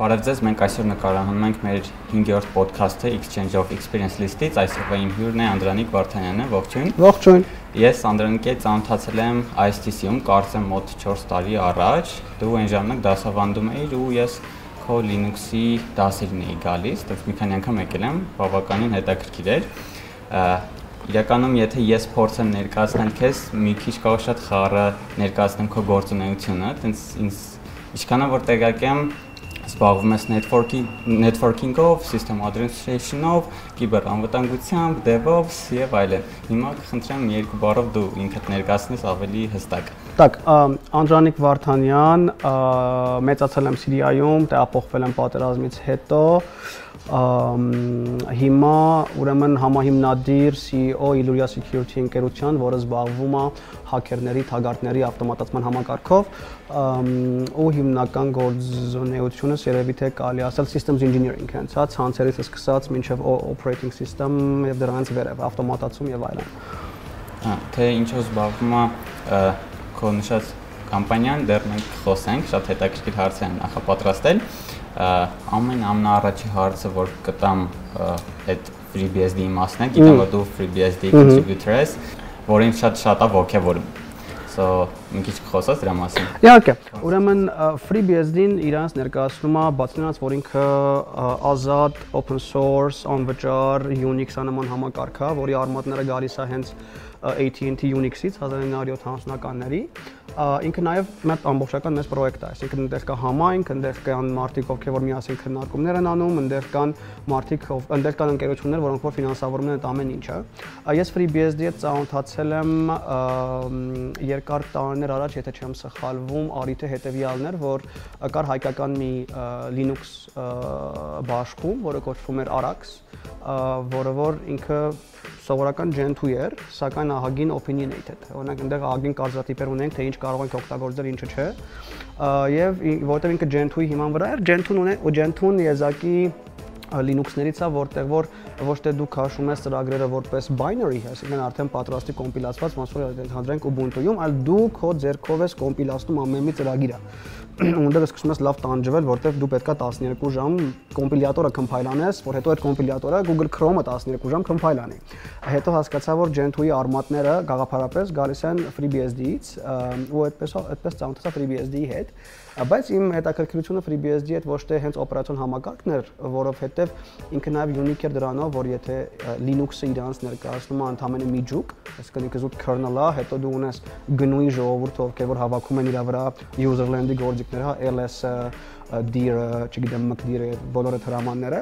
Բարև ձեզ, մենք այսօր նկարահանում ենք մեր 5-րդ ոդքասթը Exchange of Experience List-ից։ Այսօրվա իմ հյուրն է Անդրանիկ Վարդանյանը, ողջույն։ Ողջույն։ Ես Անդրանիկի հետ ծանոթացել եմ ISTC-ում, կարծեմ մոտ 4 տարի առաջ։ Դու այն ժամանակ դասավանդում էիր ու ես քո Linux-ի դասերին էի գալիս, դեռ մի քանի անգամ եկել եմ, բավականին հետաքրքիր էր։ Իրականում, եթե ես փորձեմ ներկայացնել քեզ, մի քիչ կարող շատ խառը ներկայացնեմ քո գործունեությունը, տենց ինձ ինչքանա որ տեղյակ եմ, զբաղվում ես networking networking-ով, system administration-ով, կիբերանվտանգությամբ, DevOps եւ այլն։ Հիմա կխնդրեմ մի երկու բառով դու ինքդ ներկայացնես ավելի հստակ։ Так, Անդրանիկ Վարդանյան, մեծացել եմ Սիրիայում, տեղափոխվել եմ պատերազմից հետո, հիմա ուրեմն համահիմնադիր CEO Illuria Security ընկերության, որը զբաղվում է հաքերների, թագարտների ավտոմատացման համակարգով, ու հիմնական գործունեությունս երևի թե կարելի ասել systems engineering հենց, հա, ցանցերից սկսած մինչև operating system եւ դրանից վերև ավտոմատացում եւ այլն։ Հա, թե ինչով զբաղվում է քո նշած կամպանիան, դեռ մենք խոսենք, շատ հետաքրքիր հարց են նախապատրաստել ամեն ամենաառաջի հարցը, որ կտամ այդ FreeBSD-ի մասն է, գիտեմ որ դու FreeBSD contributor ես, որին շատ շատ է ողջավորում։ So, մի քիչ խոսած դրա մասին։ Իհարկե, ուրեմն FreeBSD-ն իրանց ներկայացնում է նրանց, որ ինքը ազատ, open source, անվճար Unix-ը նման համակարգ է, որի արմատները գալիս է հենց AT&T Unix-ից 1970-ականների ինքը նաև մեր ամբողջական մեծ պրոյեկտ է, այսինքն այնտեղ կա համայնք, այնտեղ կան մարդիկ, ովքեր որ միասին քննարկումներ են անում, այնտեղ կան մարդիկ, այնտեղ կան ընկերություններ, որոնք որ ֆինանսավորում են այդ ամեն ինչը։ Ես FreeBSD-ի հետ ծանոթացել եմ երկար տարիներ առաջ, եթե չեմ սխալվում, արիթը հետևյալն էր, որ կար հայկական մի Linux բաշխում, որը կոչվում էր Arax, որը որ ինքը սովորական Gen2 էր, սակայն ահագին opinionated։ Օրինակ այնտեղ ահագին կարծրատիպեր ունենք, թե ինչ կարող ենք օգտագործել, ինչը չէ։ Եվ որովհետև ինքը Gen2-ի հիման վրա էր, Gen2-ն ունի ու Gen2-ն եզակի Linux-ներից է, որտեղ որ ոչ թե դու քաշում ես ծրագրերը որպես binary, այսինքն արդեն պատրաստի կոմպիլացված, ոնց որ հանդրենք Ubuntu-ում, այլ դու քո ձեռքով ես կոմպիլացնում ամեն մի ծրագիրը ունդեղ սկսում ես լավ տանջվել, որտեվ դու պետքա 12 ժամ կոմպիլյատորը կմփայլ անես, որ հետո այդ կոմպիլյատորը Google Chrome-ը 12 ժամ կմփայլ անի։ Հետո հասկացա, որ Gentoo-ի արմատները գաղափարապես գալիս են FreeBSD-ից, ու այդպես այդպես ծանոթացա FreeBSD-ի հետ բայց իմ հետաքրքրությունը FreeBSD-ի հետ ոչ թե հենց օպերացիոն համակարգն էր, որովհետև ինքը նաև unique էր դրանով, որ եթե Linux-ը իրանց ներկայացնում է ընդհանրապես միջուկ, այսինքն ինքը զուտ kernel-ա, հետո դու ունես GNU-ի ժողովուրդ, ովքեր որ հավաքում են իր վրա userland-ի գործիքներ, հա, LS-ը, dir-ը, չգիտեմ, mkdir-ը, բոլոր այդ հրամանները,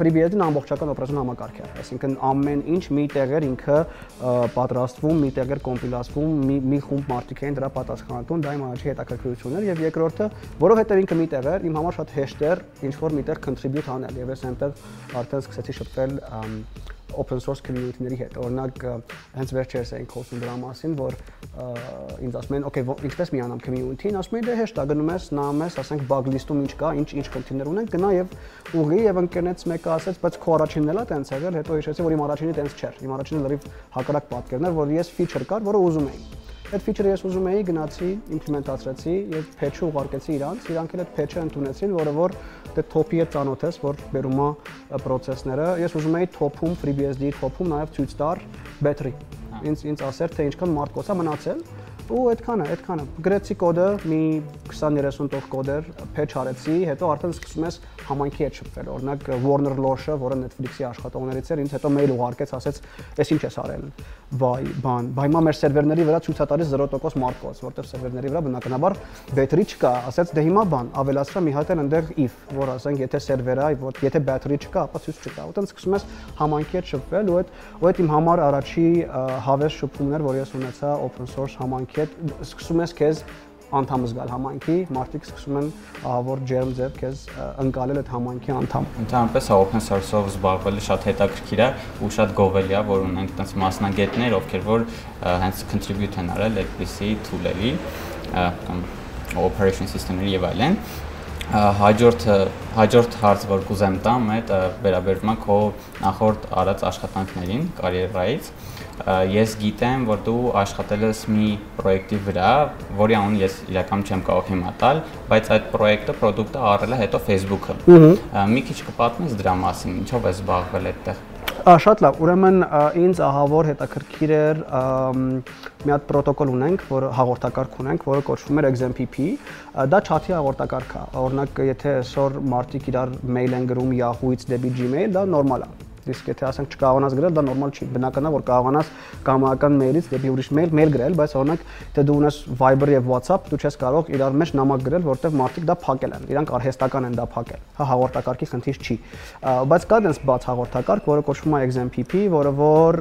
FreeBSD-ն ամբողջական օպերացիոն համակարգ է։ Այսինքն ամեն ինչ մի տեղ էր ինքը պատրաստվում, մի տեղ էր կոմպիլացվում, մի մի խումբ մարդիկ էին դրա պատասխանատուն, դա իմ առաջի հետաքրքրությունն էր եւ երկրորդը, որովհետեւ ինքը մի տեղ էր, իմ համար շատ հեշտ էր ինչ որ միտեղ contribute անել եւ ես այնտեղ արդեն սկսեցի շփվել open source community-ների հետ։ Օրինակ, հենց վերջերս էինք խոսում դրա մասին, որ ինձ ասում են, okay, ինչպես միանամ community-ին, ասում են դե հեշտ է, գնում ես, նայում ես, ասենք bug list-ում ինչ կա, ինչ ինչ խնդիրներ ունեն, գնա եւ ուղղի եւ ընկերնից մեկը ասեց, բայց քո առաջինն էլա տենց եղել, հետո հիշեցի, որ իմ առաջինը տենց չէր։ Իմ առաջինը լրիվ հակառակ պատկերն էր, որ ես feature կար, որը ուզում էի Այդ feature-ը ես ուզում էի, գնացի, իմպլեմենտացրեցի եւ patch-ը ուղարկեցի իրանց, իրանք էլ այդ patch-ը ընդունեցին, որը որ դե top-ի հետ ծանոթ ես, որ բերում է process-ները։ Ես ուզում էի top-ում FreeBSD-ի top-ում նաեւ ցույց տար battery։ Ինձ ինձ ասեր, թե ինչքան մարդ կոցա մնացել ու այդքանը, այդքանը։ Գրեցի կոդը, մի 20-30 տող կոդեր, patch արեցի, հետո արդեն սկսում ես համայնքի հետ շփվել։ Օրինակ Warner Losh-ը, որը Netflix-ի աշխատողներից էր, ինձ հետո մեյլ ուղարկեց, ասեց, «Էս ինչ ես արել»։ Բայ, բան, բայմա մեր սերվերների վրա ցույց է տալիս 0% մարկոց, որտեղ սերվերների վրա բնականաբար battery չկա, ասեց, «Դե հիմա բան, ավելացրա մի հատ էլ այնտեղ if, որ ասենք, եթե սերվերը, եթե battery չկա, ապա ցույց չկա»։ Ուտեն սկսում ես համայնքի հետ շփվել ու այդ ու այդ իմ համար առաջի հավես շփումներ, որ ես ունեցա open source համայնքի հետ սկսում ես քեզ անդամ զգալ համայնքի, մարդիկ սկսում են ահավոր ջերմ ձև քեզ ընկալել այդ համայնքի անդամ։ Ընդհանրապես open source-ով զբաղվելը շատ հետաքրքիր է ու շատ գովելի է, որ ունենք այդպես մասնագետներ, ովքեր որ հենց contribute են արել այդպիսի tool-երի կամ operation system-ների եւ այլն։ հաջորդը հաջորդ հարց որ կուզեմ տամ այդ վերաբերվում է քո նախորդ արած աշխատանքներին կարիերայից ես գիտեմ որ դու աշխատել ես մի պրոյեկտի վրա որի անուն ես իրականում չեմ կարող հիմա տալ բայց այդ պրոյեկտը product-ը առել է հետո Facebook-ը մի քիչ կպատմես դրա մասին ինչով ես զբաղվել այդտեղ Շատ լավ։ Ուրեմն ինձ ահավոր հետաքրքիր էր մի հատ պրոտոկոլ ունենք, որ հաղորդակարգ ունենք, որը կոչվում էր XMPP։ Դա chat-ի հաղորդակարգ է։ Օրինակ, եթե այսօր մարդիկ իրար մեյլ են գրում Yahoo-ից դեպի Gmail, դա նորմալ է իսկ եթե ասենք չկարողանաս գրել, դա նորմալ չի։ Բնական է, որ կարողանաս կամական մեյլից դեպի ուրիշ մեյլ մեյլ գրել, բայց օրինակ եթե դու ունես Viber եւ WhatsApp, դու չես կարող իրար մեջ նամակ գրել, որտեղ մարդիկ դա փակել են։ Իրանք արհեստական են դա փակել։ Հա հաղորդակարգի խնդիր չի։ Բայց կա դենս բաց հաղորդակարգ, որը կոչվում է XMPP, որը որ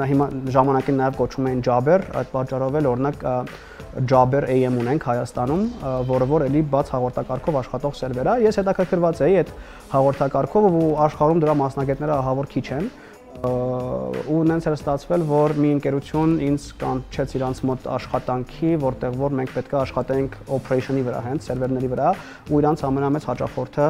նա հիմա ժամանակին նաև կոչվում են Jabber, այդ պատճառով էլ օրինակ Jabber AM ունենք Հայաստանում, որը որ էլի բաց հաղորդակարգով աշխատող սերվեր է։ Ես հետաքրքրված էի այդ հաղորդակարգով ու աշխարհում դրա մասնագետները ահավոր քիչ են ու նենց էր ստացվել, որ մի ընկերություն ինձ կանչեց իրանց մոտ աշխատանքի, որտեղ որ մենք պետք է աշխատենք operation-ի վրա, հենց սերվերների վրա, ու իրանց ամենամեծ հաճախորդը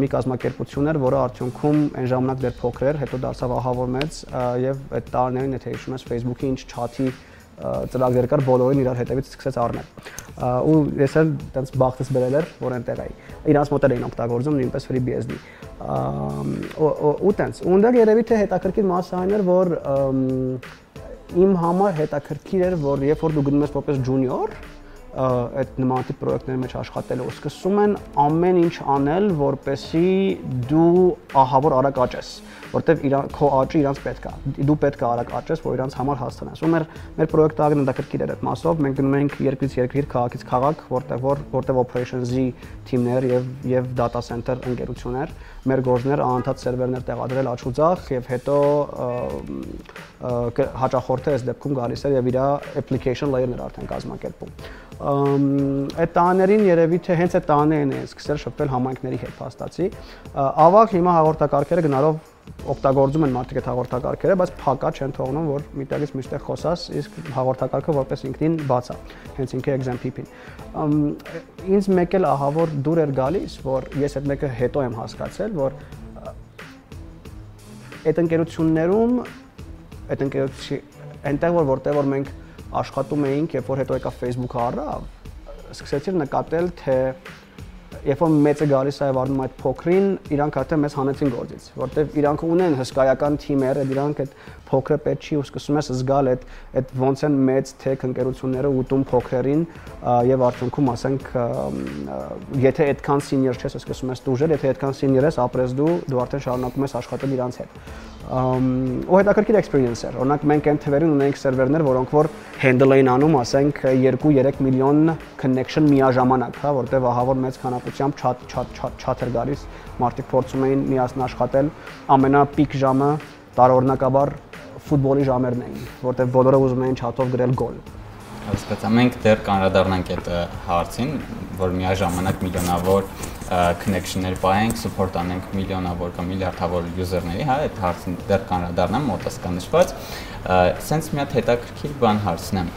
մի կազմակերպություն էր, որը արդյունքում այն ժամանակ դեռ փոքր էր, հետո դարձավ ահավոր մեծ եւ այդ տարիներին եթե հիշում ես Facebook-ի ինչ chat-ի ծրագրեր կար, բոլորին իրար հետևից սկսեց առնել։ Ու ես էլ տենց բախտս բերել էր, որ այնտեղ էի։ Իրանց մոտ էին օգտագործում նույնպես FreeBSD։ Ու տենց։ Ու ընդդեմ երևի թե հետաքրքիր մասը այն էր, որ իմ համար հետաքրքիր էր, որ երբ որ դու գնում ես որպես junior, այդ նման տիպ պրոյեկտների մեջ աշխատելով սկսում են ամեն ինչ անել, որպեսի դու ահավոր արագ աճես որտեվ իրան քո աճը իրանց պետք է։ Դու պետք է արագ աճես, որ իրանց համար հասցնես։ Ու մեր մեր պրոյեկտը ագն ընդհանրակիր էր այդ մասով։ Մենք գնում ենք երկրից երկիր, քաղաքից քաղաք, որտեղ որ որտեղ operations-ի թիմներ եւ եւ data center ընկերություններ մեր գործներ անընդհատ սերվերներ տեղադրել աչուձախ եւ հետո հաճախորդը այս դեպքում գալիս էր եւ իր application layer-ներ արդեն կազմակերպում այդ տաներին երևի թե հենց այդ տաներն են սկսել շփվել համայնքների հետ փաստացի ավակ հիմա հաղորդակարգերը գնալով օգտագործում են մարդիկ այդ հաղորդակարգերը, բայց փակա չեն թողնում, որ միտեղից միշտեղ խոսաս, իսկ հաղորդակարգը որպես ինքնին բաց է, հենց ինքը XMPP-ին։ Ինձ մեկ էլ ահա որ դուր էր գալիս, որ ես այդ մեկը հետո եմ հասկացել, որ այդ ընկերություններում այդ ընկերությունի այնտեղ որ որտեղ որ մենք աշխատում էինք, երբ որ հետո եկա Facebook-ը առավ, սկսեցին նկատել, թե երբ որ մեծը գալիս է վարնում այդ փոքրին, իրանք արդեն մեզ հանեցին գործից, որտեվ իրանք ունեն հսկայական թիմեր, իրանք այդ փոքրը պետք չի ու սկսում ես զգալ այդ այդ ոնց են մեծ թեք ընկերությունները ուտում փոքրերին եւ արդյունքում ասենք եթե այդքան սինիոր չես, սկսում ես դուժել, եթե այդքան սինիոր ես, ապրես դու, դու արդեն շարունակում ես աշխատել իրանց հետ ու հետաքրքիր experience էր։ Օրինակ մենք այն թվերին ունենք սերվերներ, որոնք որ handle էին անում, ասենք 2-3 միլիոն connection միաժամանակ, հա, որտեղ ահավոր մեծ քանակությամբ chat chat chat chat էր գալիս, մարդիկ փորձում էին միասին աշխատել, ամենապիկ ժամը տարօրինակաբար ֆուտբոլի ժամերն էին, որտեղ բոլորը ուզում էին chat-ով գրել գոլ։ Հասկացա, մենք դեռ կանրադառնանք այդ հարցին, որ միաժամանակ միլիոնավոր connection-ներ պահենք, support անենք միլիոնավոր կամ միլիարդավոր user-ների, հա, այդ հարցին դեռ կանրադառնամ մոտս կանշված։ Սենց մի հատ հետաքրքիր բան հարցնեմ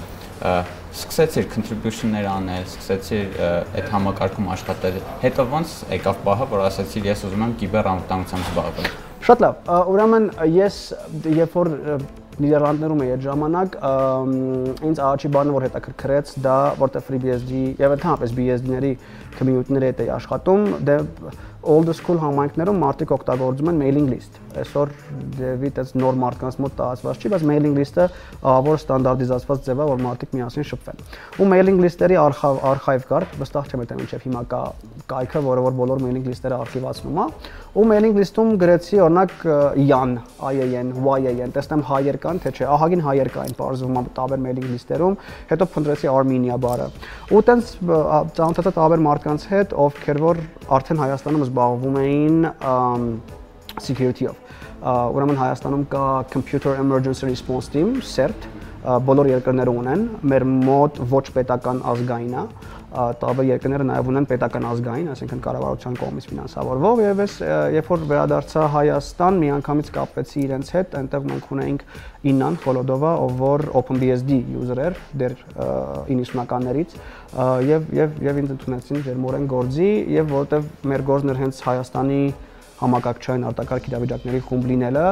սկսեցիր contribution-ներ անել, սկսեցիր այդ համակարգում աշխատել։ Հետո ոնց եկավ պահը, որ ասացիր ես ուզում եմ կիբեր անվտանգությամբ զբաղվել։ Շատ լավ։ Ուրեմն ես երբ որ Նիդերլանդներում էի այդ ժամանակ, ինձ առաջի բանը որ հետաքրքրեց դա, որտեղ FreeBSD եւ ընդհանրապես BSD-ների community-ների հետ էի աշխատում, դե old school համայնքներում մարդիկ օգտագործում են mailing list. Այսօր դեպի այդպես նոր մարդկանց մոտ տարածված չի, բայց mailing list-ը ավոր ստանդարտիզացված ձև է, որ մարդիկ միասին շփվեն։ Ու mailing list-երի արխիվ կար, վստահ չեմ թե մինչև հիմա կա կայքը, որը որ բոլոր mailing list-երը արխիվացնում է, ու mailing list-ում գրեցի օրինակ yan, IAN, YAN, տեսնեմ հայեր կան, թե չէ, ահագին հայեր կային, բարձվում տարբեր mailing list-երում, հետո փնտրեցի Armenia բարը։ Ու տենց ծանոթացա տարբեր մարդկանց հետ, ովքեր որ արդեն Հայաստանում զբաղվում էին security-ով ուրեմն Հայաստանում կա Computer Emergency Response Team, CERT, բոլոր երկրները ունեն, մեր մոտ ոչ պետական ազգային է, տաբը երկրները նաև ունեն պետական ազգային, այսինքն կառավարության կողմից ֆինանսավորվող եւ ես երբ որ վերադարձա Հայաստան, միանգամից կապվեցի իրենց հետ, այնտեղ մենք ունեինք Իննան Խոլոդովա, ով որ OpenBSD user էր դեր 90-ականներից եւ եւ եւ ինձ ընդունեցին ջերմորեն գործի եւ որտեվ մեր գործն էր հենց Հայաստանի համակարգչային արտակարգ իրավիճակների խումբ լինելը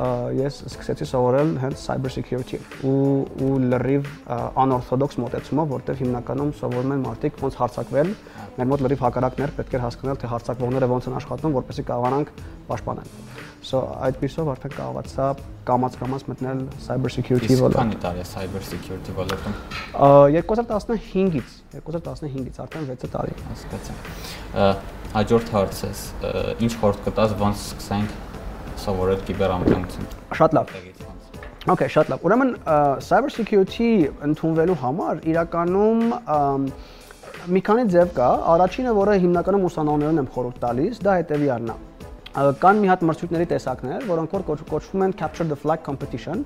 ես սկսեցի սովորել հենց cyber security ու ու լրիվ անօրթոդոքս մոտեցումով, որտեղ հիմնականում սովորում են մարդիկ ոնց հարցակվել, մեր մոտ լրիվ հակառակներ պետք է հասկանալ, թե հարցակվողները ոնց են աշխատում, որպեսզի կարողանանք պաշտպանել։ So այդ պիսով արդեն կարողացա կամած-կամած մտնել cyber security ոլորտ։ Քանի տարի է cyber security ոլորտում։ 2015-ից, 2015-ից արդեն 6 տարի։ Հասկացա։ Հաջորդ հարցս, ինչ խորտ կտաս ոնց սկսենք սովորել կիբերամտանություն։ Շատ լավ։ Okay, շատ լավ։ Ուրեմն cyber security ընդունվելու համար իրականում մի քանի ձև կա։ Առաջինը, որը հիմնականում ուսանողներուն եմ խորհուրդ տալիս, դա հետևյալն է կան մի հատ մրցույթների տեսակներ, որոնք որ կոչվում են capture the flag competition,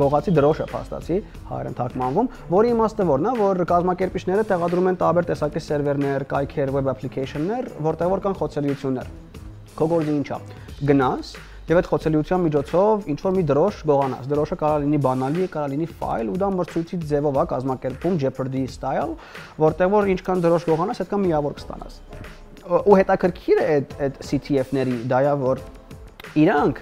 գողացի դրոշը փաստացի հայերեն թարգմանվում, որի իմաստը որն է, որ կազմակերպիչները տեղադրում են տարբեր տեսակի սերվերներ, կայքեր, web application-ներ, որտեղ որ կան խոցելիություններ։ Քո գործը ի՞նչ է։ Գնաս, Եվ այդ խոցելիության միջոցով ինչ որ մի դրոշ գողանաս։ Դրոշը կարող լինի բանալի, կարող լինի ֆայլ ու դա մրցույթի ձևով է կազմակերպում Jeopardy style, որտեղ որ ինչքան դրոշ գողանաս, այդքան միավոր կստանաս ու հետաքրքիր է այդ այդ CTF-ների դայա որ իրանք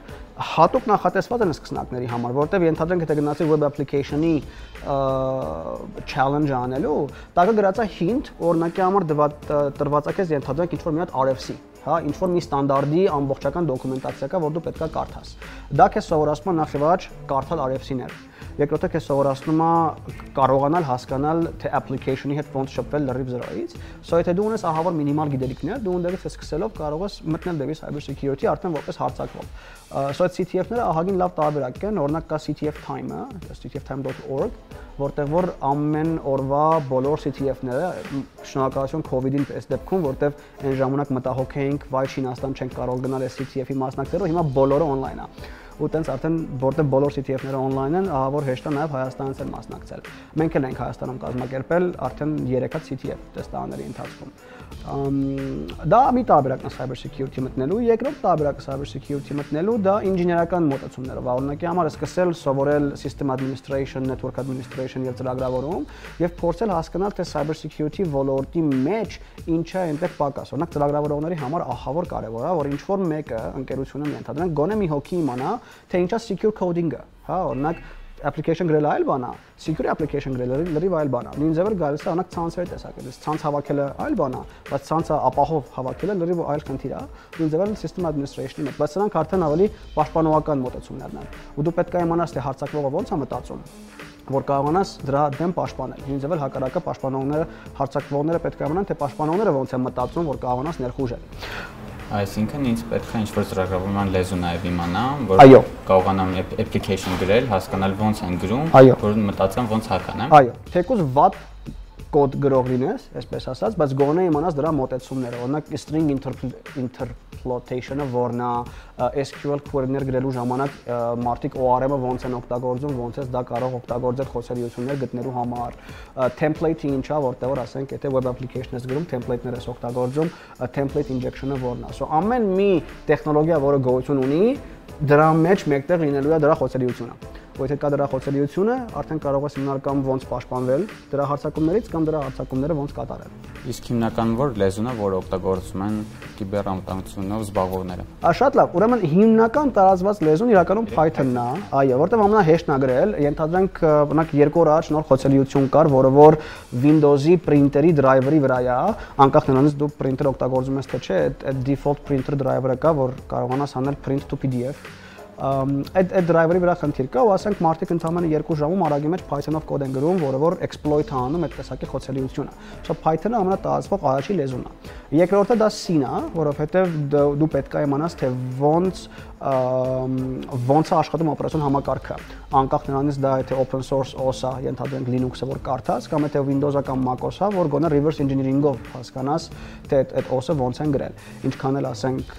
հատուկ նախատեսված են սկսնակների համար, որտեվ ենթադրենք եթե գնացի web application-ի challenge անելու, տակը գրածա hint, օրինակի համար տրված է քեզ ենթադրենք ինչ-որ մի հատ RFC, հա, ինչ որ մի ստանդարտի ամբողջական դոկումենտացիա կա, որ դու պետքա կարդաս։ Դա քեզ սովորացնում է նախ եւ առաջ կարդալ RFC-ներ երկրորդը քեզ սովորացնում է կարողանալ հասկանալ թե application-ի հետ ոնց շփվել լրիվ զրոյից։ So եթե դու ունես ահավոր մինիմալ գիտելիքներ, դու ընդդեղից սկսելով կարող ես մտնել դեպի cyber security արդեն որպես հարցակվող։ So այդ CTF-ները ահագին լավ տարբերակ են, օրինակ կա CTF Time-ը, ctftime.org, որտեղ որ ամեն օրվա բոլոր CTF-ները շնորհակալություն COVID-ին այս դեպքում, որտեղ այն ժամանակ մտահոգ էինք, վայ Չինաստան չենք կարող գնալ այս CTF-ի մասնակցելու, հիմա բոլորը on-line է ու տենց արդեն որտեղ բոլոր CTF-ները on-line են, ահա որ հեշտ է նաև Հայաստանից էլ մասնակցել։ Մենք էլ ենք Հայաստանում կազմակերպել արդեն 3 հատ CTF տեստանների ընթացքում։ Դա մի տարբերակն է cyber security մտնելու, երկրորդ տարբերակը cyber security մտնելու դա ինժեներական մոտեցումներով։ Օրինակի համար սկսել սովորել system administration, network administration եւ ծրագրավորում եւ փորձել հասկանալ թե cyber security ոլորտի մեջ ինչ է այնտեղ պակաս։ Օրինակ ծրագրավորողների համար ահավոր կարեւոր է, որ ինչ որ մեկը ընկերությունը ենթադրենք գոնե մի հոգի իմանա, թե ինչա secure coding-ը, հա, օրինակ application գրելը այլ բան է, secure application գրելը լրիվ այլ բան է։ Նույն ձևը գալիս է օրինակ ցանցերի տեսակետից, ցանց հավաքելը այլ բան է, բայց ցանցը ապահով հավաքելը լրիվ այլ խնդիր է։ Նույն ձևը system administration-ի մեջ, բայց սրանք արդեն ավելի պաշտպանողական մոտեցումներն են։ Ու դու պետք է իմանաս թե հարցակվողը ո՞նց է մտածում որ կարողանաս դրա դեմ պաշտպանել։ Նույն ձևել հակառակը պաշտպանողները, հարցակվողները պետք է իմանան, թե պաշտպանողները ոնց են մտածում, որ կարողանաս ներխուժել։ Այսինքն ինձ պետք է ինչ-որ ծրագրավորման լեզու նաև իմանամ, որ կարողանամ application գրել, հասկանալ ոնց են գրում, որ մտածեմ ոնց հականեմ։ Այո, թեկուզ վատ կոդ գրող լինես, այսպես ասած, բայց գոնե իմանաս դրա մոտեցումները։ Օրինակ string interpolation-ը, որն է SQL query-ներ գրելու ժամանակ մարդիկ ORM-ը ոնց են օգտագործում, ոնց է դա կարող օգտագործել խոսելիություններ գտնելու համար։ Template-ը ինչա, որտեղ որ ասենք, եթե web application ես գրում, template-ներ ես օգտագործում, template injection-ը որն է։ So ամեն մի տեխնոլոգիա, որը գոյություն ունի, դրա մեջ մեկտեղ լինելու է դրա խոսելիությունը ու եթե կա դրա խոցելիությունը, արդեն կարող ես հիմնալ կամ ոնց պաշտպանվել դրա հարցակումներից կամ դրա հարցակումները ոնց կատարել։ Իսկ հիմնական որ լեզուն է, որը օգտագործում են կիբերամտանությունով զբաղվողները։ Ա շատ լավ։ Ուրեմն հիմնական տարածված լեզուն իրականում Python-ն է, այո, որտեղ ամենահեշտն է գրել, ենթադրենք օրինակ երկու օր առաջ նոր խոցելիություն կար, որը որ Windows-ի printer-ի driver-ի վրա է, անկախ նրանից դու printer օգտագործում ես թե չէ, այդ default printer driver-ը կա, որ կարողանաս անել print to PDF այդ այդ driver-ի վրա խնդիր կա ու ասենք մարդիկ ընդհանրապես 2 ժամում արագի մեջ Python-ով կոդ են գրում, որը որ exploit-ը անում այդ տեսակի խոցելիությունը։ So Python-ը ամենատարածվող առաջի լեզուն է։ Երկրորդը դա C-ն է, որովհետև դու պետք է իմանաս թե ոնց ոնց է աշխատում օպերացիոն համակարգը անկախ նրանից դա եթե open source OS-ա, ենթադրենք Linux-ը որ կարդաց կամ եթե Windows-ը կամ Mac-OS-ա, որ գոնե reverse engineering-ով հասկանաս թե այդ OS-ը ոնց են գրել։ Ինչքան էլ ասենք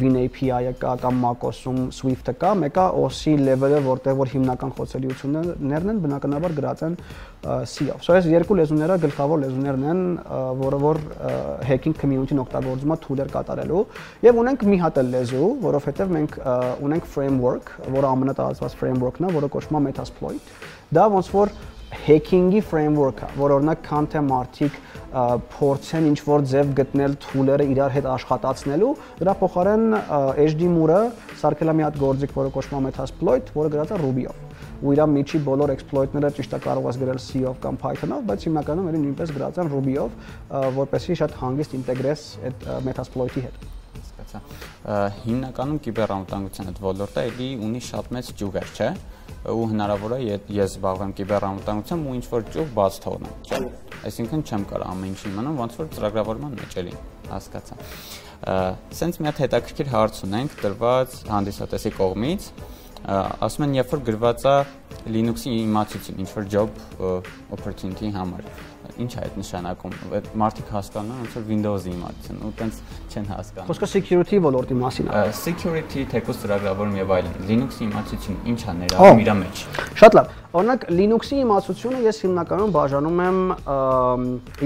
Win API-ը կա կամ Mac-OS-ում Swift-ը կա, մեկը OS-ի level-ը, որտեղ որ հիմնական խոցելիություններն են բնականաբար գրած են C-ով։ այս երկու լեզուները գլխավոր լեզուներն են, որը որ hacking community-ն օգտագործում է tool-եր կատարելու եւ ունենք մի հատ լեզու, որովհետեւ մենք ունենք framework, որը ամենատարածված framework-ն է, որը կոչվում է Metasploit։ Դա ոնց որ hacking-ի framework-ը, որ օրինակ քան թե մարդիկ փորձեն ինչ որ ձև գտնել tool-երը իրար հետ աշխատացնելու, դրա փոխարեն HD Moore-ը սարքել է մի հատ գործիք, որը կոչվում է Metasploit, որը գրած է Ruby-ով ու իր միջի բոլոր exploit-ները ճիշտ է կարող ես գրել C-ով կամ Python-ով, բայց հիմնականում ելի նույնպես գրած են Ruby-ով, որպեսզի շատ հանգիստ ինտեգրես այդ Metasploit-ի հետ հասկացա։ Հիմնականում կիբերանվտանգության այդ ոլորտը էլի ունի շատ մեծ ճյուղեր, չէ՞ ու հնարավոր է ես զբաղվեմ կիբերանվտանգությամբ ու ինչ որ ճյուղ բաց թողնեմ, չէ՞։ Այսինքն չեմ կարող ամեն ինչ իմանալ, ոնց որ ծրագրավորման մեջ էլի, հասկացա։ Սենց մի հատ հետաքրքիր հարց ունենք տրված հանդիսատեսի կողմից, ասում են, երբ որ գրված է Linux-ի իմացություն, ինչ որ job opportunity համար ինչ է այդ նշանակում։ Այդ մարդիկ հասկանում են ոնց որ Windows-ի իմացություն, ու տենց չեն հասկանում։ Խոսքը security ոլորտի մասին է։ Security, թեկուզ ծրագրավորում եւ այլն։ Linux-ի իմացություն ինչ է ներառում իր մեջ։ Շատ լավ։ Օրինակ Linux-ի իմացությունը ես հիմնականում բաժանում եմ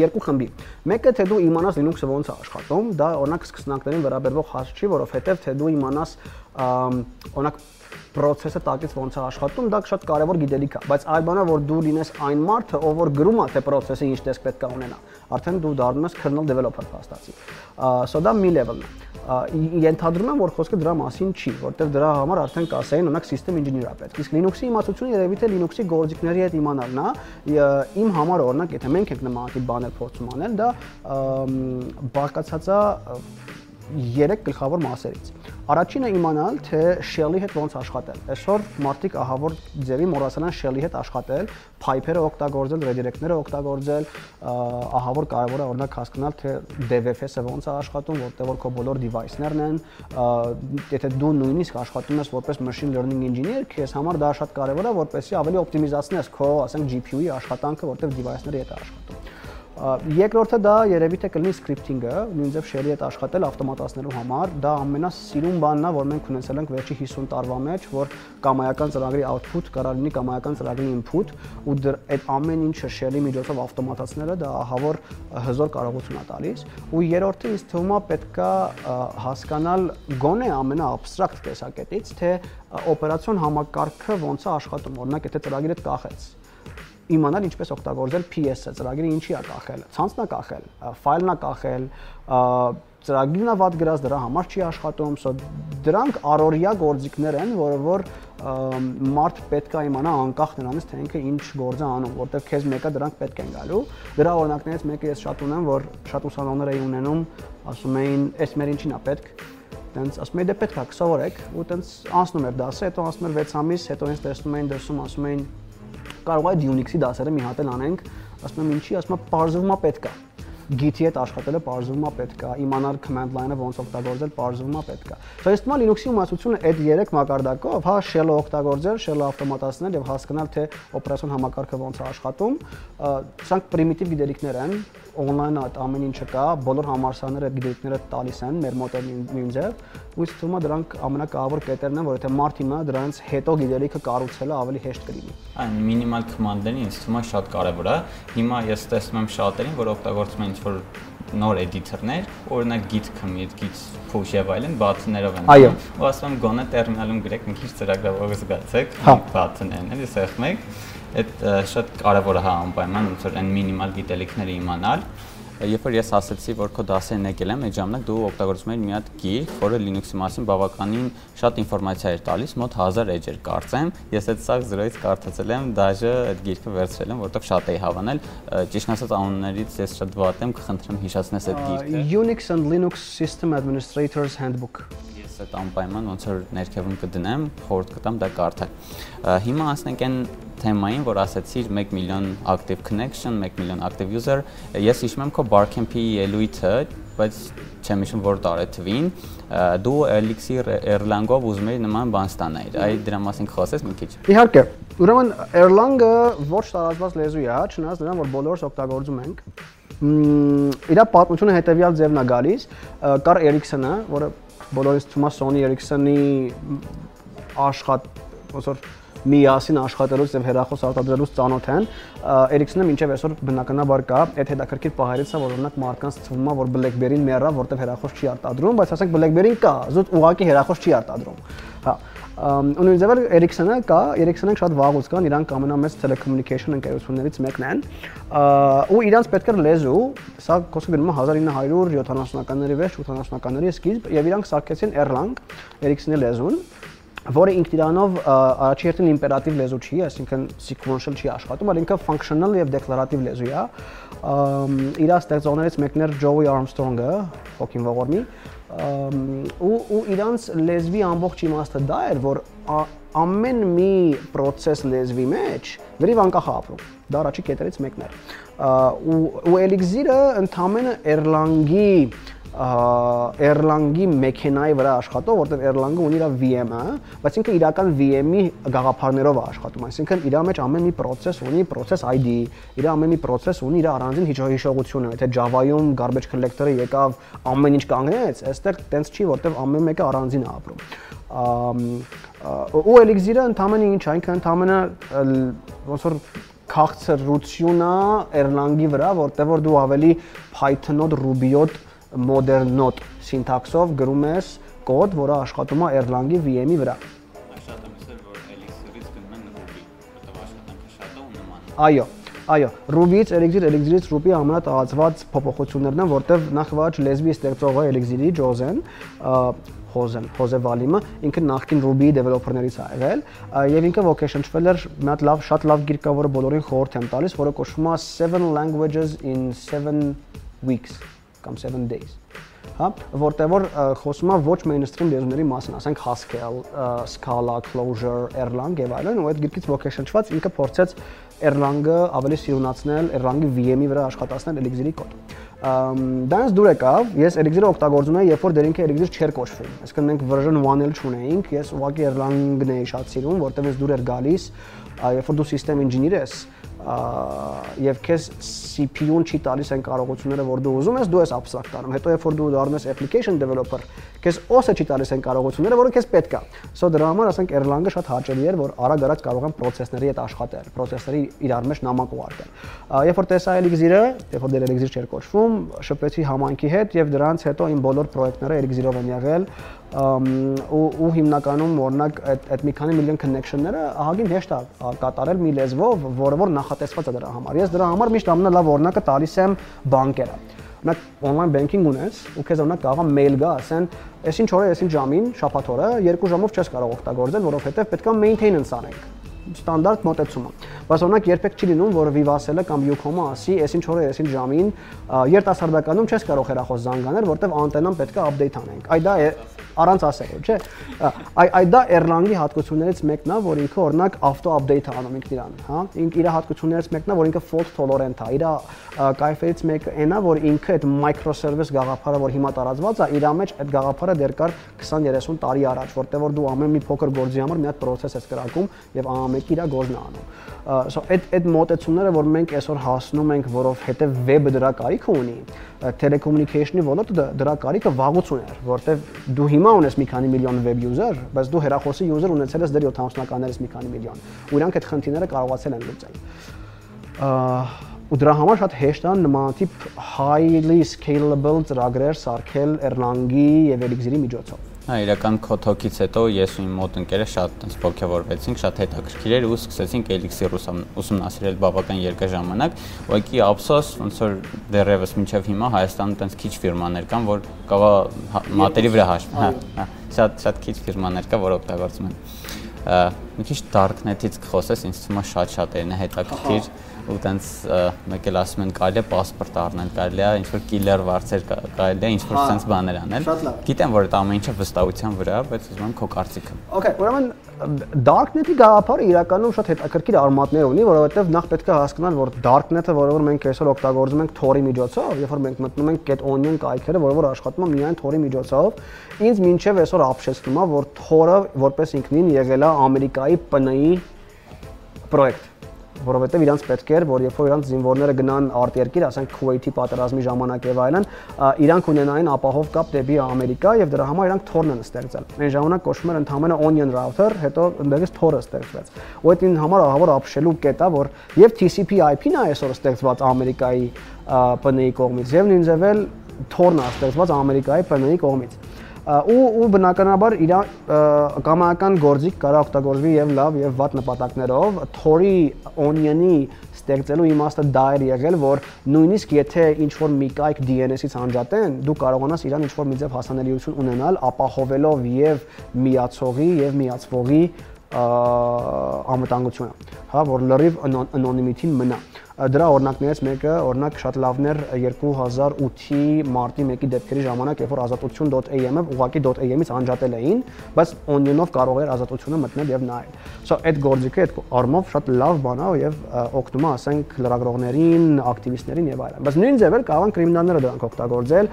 երկու խմբի։ Մեկը թե դու իմանաս Linux-ը ոնց է աշխատում, դա օրինակ սկսնակներին վերաբերվող հաս չի, որովհետեւ թե դու իմանաս օրինակ process-ը տակից ոնց է աշխատում, դա շատ կարևոր գիտելիք է, բայց այլ բանա որ դու լինես այն մարդը, ով որ գրում է թե process-ը ինչ տեսք պետք է ունենա, արդեն դու դառնում ես kernel developer փաստացի։ So դա մի level ենթադրում եմ որ խոսքը դրա մասին չի որտեղ դրա համար արդեն կասային օրինակ system engineer-ը պետք իսկ Linux-ի իմացությունը երևի թե Linux-ի գործիքների հետ իմանալն է իմ համար օրինակ եթե մենք ենք նման տիպ բաներ փորձում անել դա բարկացածա 3 գլխավոր մասերից։ Առաջինը իմանալ, թե shell-ի հետ ոնց աշխատել։ Այսօր մարդիկ ահավոր ձևի մոռացան shell-ի հետ աշխատել, pipe-երը օգտագործել, redirect-ները օգտագործել, ահավոր կարևոր է օրինակ հասկանալ, թե DVFS-ը ոնց է աշխատում, որտեղ որ քո բոլոր device-ներն են, եթե դու նույնիսկ աշխատում ես որպես machine learning engineer, քեզ համար դա շատ կարևոր է, որպեսզի ավելի օպտիմիզացնես քո, ասենք, GPU-ի աշխատանքը, որտեղ device-ների հետ է աշխատում։ Երկրորդը դա երևի թե կլինի scripting-ը, նույնիսկ shell-ի հետ աշխատել ավտոմատացնելու համար, դա ամենասիրուն բանն է, որ մենք ունեցել ենք վերջի 50 տարվա մեջ, որ կամայական ծրագրի output կարա լինի կամայական ծրագրի input, ու այդ ամեն ինչը shell-ի միջոցով ավտոմատացնելը դա ահավոր հզոր կարողություն է տալիս։ Ու երրորդը ինձ թվում է պետքա հասկանալ գոնե ամենաաբստրակտ տեսակետից, թե օպերացիոն համակարգը ոնց է աշխատում։ Օրինակ, եթե ծրագիրը կախեց, իմանալ ինչպես օգտագործել PS-ը, ծրագիրը ինչի է կախել, ցանցն է կախել, ֆայլն է կախել, ծրագիրն է վատ գրած, դրա համար չի աշխատում, so դրանք առօրյա գործիքներ են, որը որ մարդ պետք է իմանա անկախ նրանից թե ինքը ինչ գործ է անում, որտեղ քեզ մեկը դրանք պետք են գալու։ Դրա օրինակներից մեկը ես շատ ունեմ, որ շատ ուսանողներ էին ունենում, ասում էին, «Էս մեր ինչին է պետք» տենց ասում էի դե պետք է սովորեք ու տենց անցնում էր դասը, հետո անցնում էր 6 ամիս, հետո ինձ տեսնում էին դրսում ասում էին կարող է Unix-ի դասերը մի հատ էլ անենք, ասում եմ ինչի, ասում եմ է պետքա Git-ի հետ աշխատելը է պետքա, իմանալ command line-ը ոնց օգտագործել է պետքա։ Սա թվում է Linux-ի իմացությունը այդ 3 մակարդակով, հա shell-ը օգտագործել, shell-ը ավտոմատացնել եւ հասկանալ թե օպերացիոն համակարգը ոնց է աշխատում, սրանք պրիմիտիվ գիտելիքներ են, on-line այդ ամեն ինչը կա, բոլոր համալսարանները գիտելիքները տալիս են մեր մոտ նույն ձև, ու թվում է դրանք ամենակարևոր կետերն են, որ եթե մարդ իմանա դրանից հետո գիտելիքը կառուցելը ավելի հեշտ կլինի։ Այն մինիմալ կոմանդերին ինձ թվում է շատ կարևոր է։ Հիմա ես տեսնում եմ շատերին, որ օգտագործում են ինչ-որ նոր էդիտորներ, օրինակ git commit, git push եւ այլն բաթներով են։ Այո։ Ու ասում եմ գոնե տերմինալում գրեք, մի քիչ ծրագրավորող զգացեք, բաթներն էլի սեղմեք այդ շատ կարևոր է հա անպայման ոնց որ այն մինիմալ գիտելիքները իմանալ երբ որ ես ասացի, որ քո դասերն եկել եմ, այդ ժամանակ դու օգտագործում ես մի հատ գիրք, որը Linux-ի մասին բավականին շատ ինֆորմացիա էր տալիս, մոտ 1000 էջ էր կարծեմ։ Ես այդ սա 0-ից կարդացել եմ, դաժե այդ գիրքը վերցրել եմ, որովհետև շատ էի հավանել։ Ճիշտ ասած անուններից ես շատ վատ եմ, կխնդրեմ հիշացնես այդ գիրքը։ Unix and Linux System Administrators Handbook այդ անպայման ոնց որ ներքևում կդնեմ, խորտ կտամ դա կարդալ։ Հիմա ասենք այն թեմային, որ ասացիր 1 միլիոն active connection, 1 միլիոն active user, ես հիշում եմ քո Barcamp-ի ելույթը բայց չեմ հիշում որ տարե թվին դու Elixir Erlang-ով ուզում էի նման բան ստանալ։ Այ դրա մասին խոսես մի քիչ։ Իհարկե։ Ուրեմն Erlang-ը ոչ տարածված լեզու է, հա, չնայած նրան որ բոլորս օգտագործում ենք իր պատմությունը հետեւյալ ձևն է գալիս կար Ericsson-ը, որը բոլորից թվում է Sony Ericsson-ի աշխատ ոնց որ միասին աշխատելուց եւ հերախոս արտադրելուց ծանոթ են Ericsson-ը մինչեւ այսօր բնականաբար կա այդ հետաքրքիր պահերից է որ օրինակ մարկանց թվում է որ BlackBerry-ն մեռա որտեվ հերախոս չի արտադրում բայց ասենք BlackBerry-ն կա զուտ ուղակի հերախոս չի արտադրում հա ու նույնիսկ Ericsson-ը կա, Ericsson-ը շատ վաղուց կան, իրանք ամենամեծ telecommunication ընկերություններից մեկն են։ ու իրանք պետք էր լեզու, սա կոսը գնում է 1970-ականների վերջ, 80-ականների սկիզբ, եւ իրանք սարքեցին Erlang, Ericsson-ի լեզուն, որը ինքն իրանով առաջի հերթին իմպերատիվ լեզու չի, այսինքն sequential չի աշխատում, այլ ինքը functional եւ declarative լեզու է։ Իր ստեղծողներից մեկն էր Joey Armstrong-ը, հոգին ողորմի, ու ու իրանց լեզվի ամբողջ իմաստը դա էր, որ ամեն մի process լեզվի մեջ վերիվ անկախ ապրում։ Դա առաջի կետերից մեկն էր։ ու ու Elixir-ը ընդամենը Erlang-ի Erlang-ի մեքենայի վրա աշխատող, որտեղ Erlang-ը ունի իր VM-ը, բայց ինքը իրական VM-ի գաղափարներով է աշխատում, այսինքն իր մեջ ամեն մի process ունի process ID, իր ամեն մի process ունի իր առանձին հիշողությունը, եթե Java-ում garbage collector-ը եկավ ամեն ինչ կանգնեց, այստեղ տենց չի, որտեղ ամեն մեկը առանձին է ապրում։ ու Elixir-ը ընդամենը ինչ, այնքը ընդամենը ոնց որ քաղցրությունա Erlang-ի վրա, որտեղ որ դու ավելի Python-ով, Ruby-ով modern node syntax-ով գրում ես կոդ, որը աշխատում է Erlang-ի VM-ի վրա։ Շատ եմ ասել, որ Elixir-ից գնում են Ruby, որտեղ աշխատանքը շատ է ու նման։ Այո, Այո, Ruby-ից Elixir, Elixir-ից Ruby ամենատարածված փոփոխություններն են, որտեղ նախ վաճ լեզվի ստեղծողը Elixir-ի Jozen, Հոզեն, Հոզե Վալիմը, ինքը նախկին Ruby developer-ներից է եղել, եւ ինքը vocation-չվել էր մի հատ լավ, շատ լավ գիրք կա, որը բոլորին խորհուրդ եմ տալիս, որը կոչվում է 7 languages in 7 weeks կամ 7 days հա որտեղ որ խոսում է ոչ mainstream լեզուների մասին, ասենք Haskell, Scala, Clojure, Erlang եւ այլն, ու այդ գիրքից vocation-չված ինքը փորձեց Erlang-ը ավելի սիրունացնել, Erlang-ի VM-ի վրա աշխատացնել Elixir-ի կոդ։ Դրանց դուր եկավ, ես Elixir-ը օգտագործում եմ, երբ որ դերինքը Elixir չէր կոչվում։ Այսինքն մենք version 1-ել չունեինք, ես ուղղակի Erlang-ն էի շատ սիրում, որտեղ ես դուր էր գալիս, երբ որ դու system engineer ես, եւ քեզ CPU-ն չի տալիս այն կարողությունները, որ դու ուզում ես, դու ես abstract-անում։ Հետո երբ որ դու դառնում ես application developer, քեզ OS-ը չի տալիս այն կարողությունները, որը քեզ պետք է։ So դրա համար ասենք Erlang-ը շատ հաճելի էր, որ արագ-արագ կարող են process-ների հետ աշխատել, process-ների իրար մեջ նամակ ուղարկել։ Երբ որ տեսա Elixir-ը, երբ որ դեր Elixir չէր կոչվում, շփվեցի համայնքի հետ եւ դրանից հետո իմ բոլոր պրոյեկտները Elixir-ով են եղել ու ու հիմնականում օրինակ այդ այդ մի քանի միլիոն connection-ները ահագին հեշտ է կատարել մի լեզվով, որը որ նախատեսված է դրա համար։ Ես դրա համար միշտ ամենալավ օրինակը տալիս եմ բանկերը։ Օրինակ on-line banking ունես ու քեզ օրինակ կարող է mail գա, ասեն, այսինչ օրը, այսինչ ժամին, շաբաթ օրը 2 ժամով չես կարող օգտագործել, որովհետև պետք է maintenance անենք ստանդարտ մոտեցումը։ Բայց օրինակ երբեք չի լինում, որ Vivassel-ը կամ Ucom-ը ասի, այսինչ օրը, այսինչ ժամին երիտասարդականում չես կարող հեռախոս զանգանել, որտեվ անտենան պետք է update անենք։ Այ դա առանց ասելու, չէ։ Այ այ դա Erlang-ի հատկություններից մեկն է, որ ինքը օրինակ auto update-ը անում ինքն իրան, հա։ Ինք իր հատկություններից մեկն է, որ ինքը fault tolerant է։ Իր կայֆերից մեկը այն է, որ ինքը այդ microservice գաղափարը, որ հիմա տարածված է, իր մեջ այդ գաղափարը դեռ կար 20-30 տարի առաջ, որտեղ որ դու ամեն մի փոքր գործի համար մի հատ process ես կրակում եւ ամենը իր գործն է անում so այդ այդ մոտեցումները որ մենք այսօր հասնում ենք որովհետեւ վեբը դրա կարիքը ունի telecommunication-ի ոլորտը դրա կարիքը վաղուց ուներ որովհետեւ դու հիմա ունես մի քանի միլիոն web user բայց դու հեռախոսի user ունեցել ես դեռ 70-ականներից մի քանի միլիոն ու իրանք այդ խնդիրները կարողացել են լուծել ու դրա համար շատ հեշտ է նմանատիպ highly scalable ծրագրեր սարքել Erlang-ի եւ Elixir-ի միջոցով Հա, իրական քոթոքից հետո ես ու իմ մոտ ընկերը շատ տես ողջավորվեցինք, շատ հետաքրքիր էր ու սկսեցինք Elixir ուսումնասիրել բավական երկար ժամանակ։ Ուղղակի ափսոս, ոնց որ դեռևս մինչև հիմա Հայաստանում տենց քիչ ֆիրմաներ կան, որ կավա մատերի վրա հաշվում, հա, հա, շատ շատ քիչ ֆիրմաներ կա, որ օգտագործում են մի քիչ darknet-ից կխոսես, ինձ թվում է շատ-շատերն է հետաքրքիր ու տենց մեկ էլ ասում են կարելի է паспорт առնել, կարելի է ինչ-որ killer վարձեր կարելի է ինչ-որ sense բաներ անել։ Գիտեմ, որ դա ամեն ինչը վստահության վրա, բայց ուզում եմ քո կարծիքը։ Okay, ուրեմն darknet-ի գաղափարը իրականում շատ հետաքրքիր արմատներ ունի, որովհետև նախ պետք է հասկանալ, որ darknet-ը, որը որ մենք այսօր օգտագործում ենք Tor-ի միջոցով, երբ որ մենք մտնում ենք get onion կայքերը, որը որ աշխատում է միայն Tor-ի միջոցով, ինձ մինչև այսօր ապշեցնում է, որ Tor-ը որպես ինքնին եղել է Ամերիկայի ՊՆ-ի պրոյեկտ որովհետև իրանց պետք էր, որ երբ որ իրանց զինվորները գնան արտերկիր, ասենք Քուվեյթի պատերազմի ժամանակ եւ այլն, իրանք ունենային ապահով կապ դեպի Ամերիկա եւ դրա համար իրանք Tor-ն են ստեղծել։ Այն ժամանակ կոչվում էր ընդհանրապես Onion router, հետո ընդդեղից Tor-ը ստեղծվեց։ Ու այդ ինձ համար ահավոր ապշելու կետ է, որ եւ TCP/IP-ն է այսօր ստեղծված Ամերիկայի ՊՆ-ի կողմից եւ նույնպես էլ Tor-ն է ստեղծված Ամերիկայի ՊՆ-ի կողմից ու ու բնականաբար իր կամայական գործիք կարա օգտագործվի եւ լավ եւ վատ նպատակներով Tor-ի Onion-ի ստեղծելու իմաստը դա էր եղել, որ նույնիսկ եթե ինչ որ մի կայք DNS-ից անջատեն, դու կարողանաս իրան ինչ որ մի ձև հասանելիություն ունենալ, ապահովելով եւ միացողի եւ միացվողի անվտանգությունը, հա, որ լրիվ անոնիմիտին մնա դրա օրինակներից մեկը օրինակ շատ լավն էր 2008-ի մարտի 1-ի դեպքերի ժամանակ, երբ որ ազատություն.am-ը ուղակի .am-ից անջատել էին, բայց onion-ով կարող էր ազատությունը մտնել եւ նայել։ So այդ գործիքը այդ առումով շատ լավ բան է եւ օգնում է, ասենք, լրագրողներին, ակտիվիստներին եւ այլն։ Բայց նույն ձևեր կարող են կրիմինալները դրանք օգտագործել,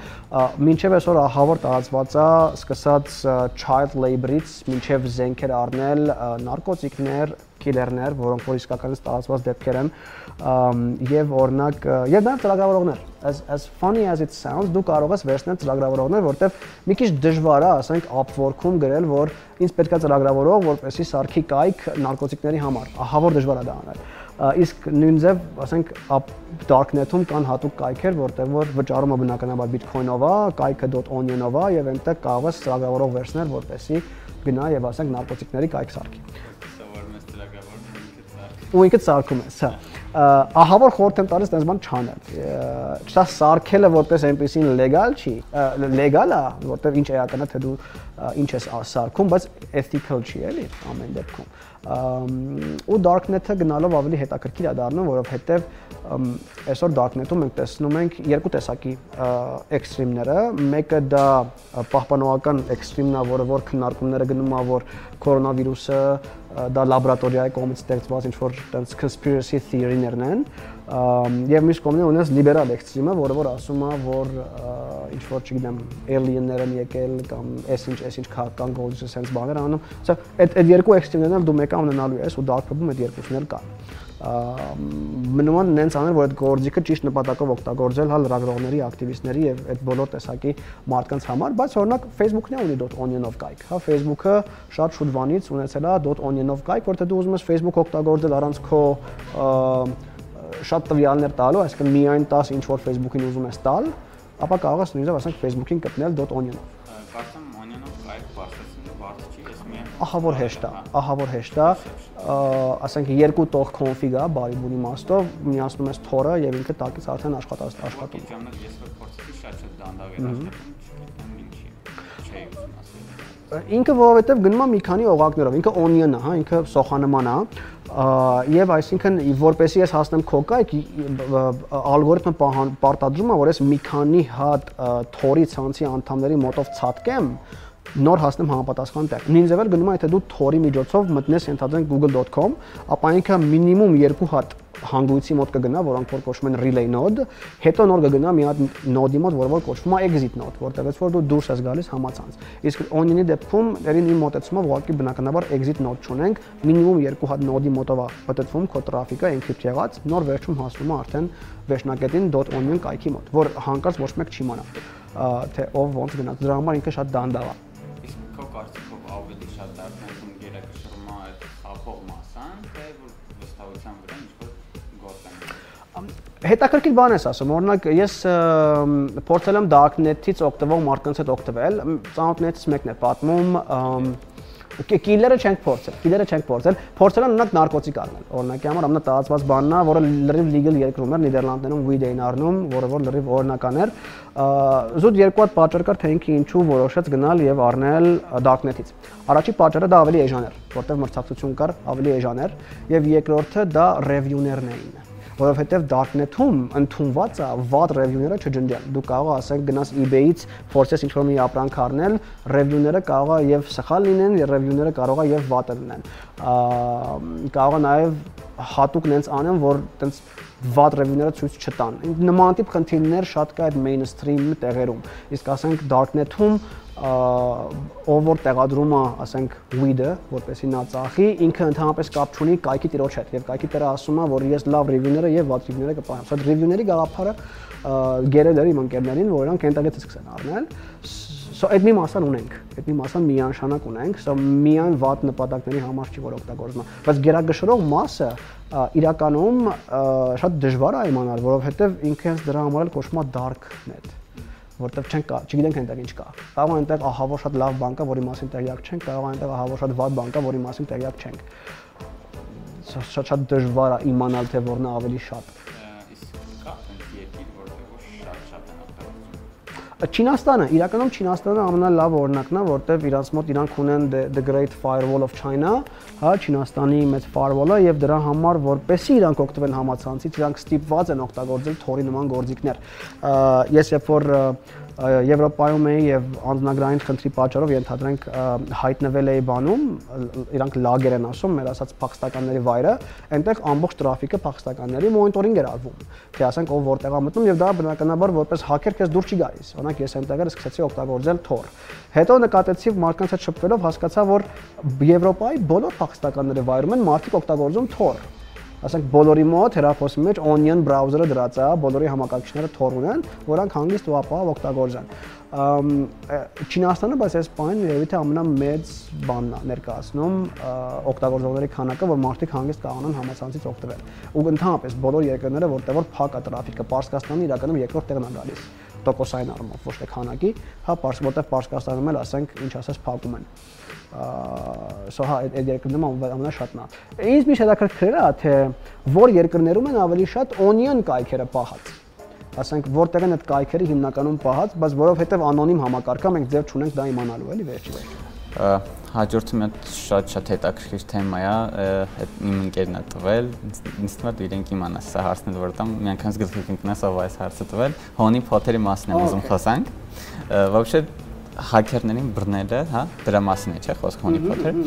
մինչեւ այսօր ահավոր տարածված է, սկսած child labor-ից մինչեւ զենքեր առնել, նարկոտիկներ, քիլերներ, որոնք որ իսկականից տարածված դեպքեր են, եւ օրինակ եւ նաեւ ծրագրավորողներ as as funny as it sounds դու կարող ես վերցնել ծրագրավորողներ որտեվ մի քիչ դժվար է ասենք Upwork-ում գրել որ ինձ պետքա ծրագրավորող որպեսի սարքի կայք նարկոտիկների համար ահա որ դժվար է դա անել իսկ նույն ձև ասենք darknet-ում կան հատուկ կայքեր որտեղ որ վճարումը բնականաբար bitcoin-ով է կայքը .onion-ով է եւ այնտեղ կարող ես ծրագրավորող վերցնել որպեսի գնա եւ ասենք նարկոտիկների կայք սարքի ու ինքդ սարքում ես, հա ահա որ խորհուրդ եմ տալիս այնպես բան չանել։ Չսա սարքելը որպես այնպեսին լեգալ չի, լեգալ է, որտեվ ինչ էական է թե դու ինչ ես սարքում, բայց ethical չի էլի ամեն դեպքում ու darknet-ը գնալով ավելի հետաքրքիր է դառնում, որովհետև այսօր darknet-ում մենք տեսնում ենք երկու տեսակի էքստրիմները, մեկը դա պահպանողական էքստրիմն է, որը որ քննարկումները գնում է, որ կորոնավիրուսը դա լաբորատորիայի կողմից ստեղծված ինչ-որ տենց conspiracy theory-ներն են եւ մյուս կողմն ունես լիբերալ էքստրեմը, որը որ ասում է, որ ինչ որ, չգիտեմ, alien-ներ են եկել կամ այսինչ, այսինչ քաղաքական գործը sense բաներ անում։ Սա այդ այդ երկու էքստրեմներն էլ դու մեկը ունենալու ես ու dark web-ում այդ երկուսն էլ կան մնում են նենց անել, որ այդ գործիքը ճիշտ նպատակով օգտագործել հա լրագրողների, ակտիվիստների եւ այդ բոլոր տեսակի մարդկանց համար, բայց օրինակ Facebook-ն է ունի .onion-ով կայք, հա Facebook-ը շատ շուտ վանից ունեցել է .onion-ով կայք, որտեղ դու ուզում ես Facebook օգտագործել առանց քո շատ տվյալներ տալու, այսինքն միայն 10 ինչ որ Facebook-ին ուզում ես տալ, ապա կարող ես նույնիսկ ասենք Facebook-ին գտնել .onion-ով։ Կարծեմ onion-ով կայք բարձրացնելը բարդ չի, ես միայն ահա որ հեշտ է, ահա որ հեշտ է, ասենք երկու տող է բարի բունի իմաստով, միացնում ես Tor-ը եւ ինքը տակից արդեն աշխատած աշխատում։ Ժամանակ ես որ փորձեցի շատ-շատ դանդաղ էր աշխատում, ինչի չէի ուզում ասել։ Ինքը որովհետեւ գնում է մի քանի օղակներով, ինքը onion է, հա, ինքը սոխանման է, եւ այսինքն որպեսի ես հասնեմ քո կայք ալգորիթմը պարտադրում է որ ես մի քանի հատ թորի ցանցի անդամների մոտով ցածկեմ նոր հասնեմ համապատասխան տեղ։ Նույն ձևել գնում է, եթե դու Tor-ի միջոցով մտնես ենթադրենք google.com, ապա ինքը մինիմում 2 հատ հանգույցի մոտ կգնա, որոնք որ կոչվում են relay node, հետո նոր կգնա մի հատ node-ի մոտ, որը որ կոչվում է exit node, որտեղից որ դու դուրս ես գալիս համացանց։ Իսկ onion-ի դեպքում դերին իմ մոտեցումը ուղղակի բնականաբար exit node չունենք, մինիմում 2 հատ node-ի մոտով է պատտվում քո տրաֆիկը encrypt եղած, նոր վերջում հասնում է արդեն վերջնակետին .onion կայքի մոտ, որ հանկարծ ոչ մեկ չի մնա թե ով ոնց գնաց։ Դրա համար ինքը շատ դանդաղ է քո կարծիքով ավելի շատ դարձնում գերակշռում է այդ խափող մասան, թե որ վստահության վրա ինչ-որ գործ են։ Հետաքրքիր բան ես ասում, օրինակ ես փորձել եմ darknet-ից օգտվող մարդկանց հետ օգտվել, ծանոթներից մեկն է պատմում, Կիլերը չենք փորձել, կիլերը չենք փորձել։ Փորձել են ունակ նարկոտիկ առնել։ Օրինակի համար ամենատարածված բանն է, որը լրիվ legal երկրում էր Նիդերլանդներում weed էին առնում, որը որ լրիվ օրինական էր։ Զուտ երկու հատ պատճառ կար, թե ինքը ինչու որոշեց գնալ եւ առնել darknet-ից։ Առաջի պատճառը դա ավելի էժան էր, որտեղ մրցակցություն կար, ավելի էժան էր, եւ երկրորդը դա review-ներն էին որովհետև darknet-ում ընդունված է վատ review-ները չջնջել։ Դու կարող ես ասենք գնաս eBay-ից փորձես ինչ-որ մի ապրանք առնել, review-ները կարող է եւ սխալ լինեն, review-ները կարող է եւ վատ լինեն։ Կարող է նաեւ հատուկ նենց անեն, որ տենց վատ review-ները ցույց չտան։ Նման տիպ խնդիրներ շատ կա այդ mainstream տեղերում։ Իսկ ասենք darknet-ում ով որ տեղադրում է, ասենք, weed-ը, որպեսի նա ծախի, ինքը ընդհանրապես կապ չունի կայքի տիրոջ հետ, եւ կայքի տերը ասում է, որ ես լավ review-ները եւ վատ review-ները կպահեմ։ Սա review-ների գաղափարը գերել էր իմ ընկերներին, որ իրանք այնտեղից սկսեն առնել։ So այդ մի մասան ունենք, այդ մի մասան միանշանակ ունենք, so միան վատ նպատակների համար չի որ օգտագործվում բայց գերագշրող մասը իրականում շատ դժվար է իմանալ, որովհետեւ ինքը հենց դրա համար էլ կոչվում է dark net որտեղ չենք կա, չգիտենք այնտեղ ինչ կա։ Կարող է այնտեղ ահավոր շատ լավ բան կա, որի մասին տեղյակ չենք, կարող է այնտեղ ահավոր շատ վատ բան կա, որի մասին տեղյակ չենք։ Շատ շատ դժվար է իմանալ թե որն է ավելի շատ։ Չինաստանը, իրականում Չինաստանը ամենալավ օրինակն է, որտեվ իրանց մոտ իրանք ունեն the Great Firewall of China, հա, Չինաստանի մեծ firewall-ը եւ դրա համար որպեսի իրանք օգտվեն համացանցից, իրանք ստիպված են օգտագործել թորի նման գործիքներ։ Ես երբ որ Եվրոպայում էի եւ անձնագրային խնդրի պատճառով ենթադրենք հայտնվել էի բանում, իրանք լագեր են ասում, մեր ասած փախստականների վայրը, այնտեղ ամբողջ տրաֆիկը փախստականների մոնիտորինգ էր արվում։ Թե ասենք ով որտեղ է մտնում եւ դա բնականաբար որպես հակեր քեզ դուր չի գալիս։ Օրինակ ես այնտեղ սկսեցի օգտագործել Tor։ Հետո նկատեցի մարդկանց հետ շփվելով հասկացա, որ Եվրոպայի բոլոր փախստականների վայրում են մարդիկ օգտագործում Tor ասենք բոլորի մոտ հեռախոսի մեջ Onion browser-ը դրած է, բոլորի համակարգիչները Tor ունեն, որոնք հանգիստ ու ապահով օգտագործեն։ Չինաստանը բայց այս բանը երևի թե ամենամեծ բանն է ներկայացնում օգտագործողների քանակը, որ մարդիկ հանգիստ կարողանան համացանցից օգտվել։ Ու ընդհանրապես բոլոր երկրները, որտեղ որ փակ է տրաֆիկը, Պարսկաստանը իրականում երկրորդ տեղն է գալիս տոկոսային առումով, ոչ թե քանակի, հա, որտեղ Պարսկաստանում էլ ասենք, ինչ ասես, փակում են սա հա այդ երկրներում ամենաշատն է։ Ինձ միշտ հետաքրքրել է թե որ երկրներում են ավելի շատ onion կայքերը պահած ասենք որտեղ են այդ կայքերը հիմնականում պահած, բայց որովհետև անոնիմ համակարգա մենք ձև չունենք դա իմանալու էլի վերջի վերջում հաջորդը մի շատ շատ հետաքրքիր թեմա է, այդ իմ ընկերն է տվել, ինձ թվում է իրենք իմանաս սա հարցն է որ տամ, մի անգամ գլխի կընկնես ով այս հարցը տվել, հոնի փոթերի մասն եմ ուզում խոսանք։ Вообще հաքերներին բռնելը, հա, դրա մասին է, չէ՞, խոսք հոնիփոթեր։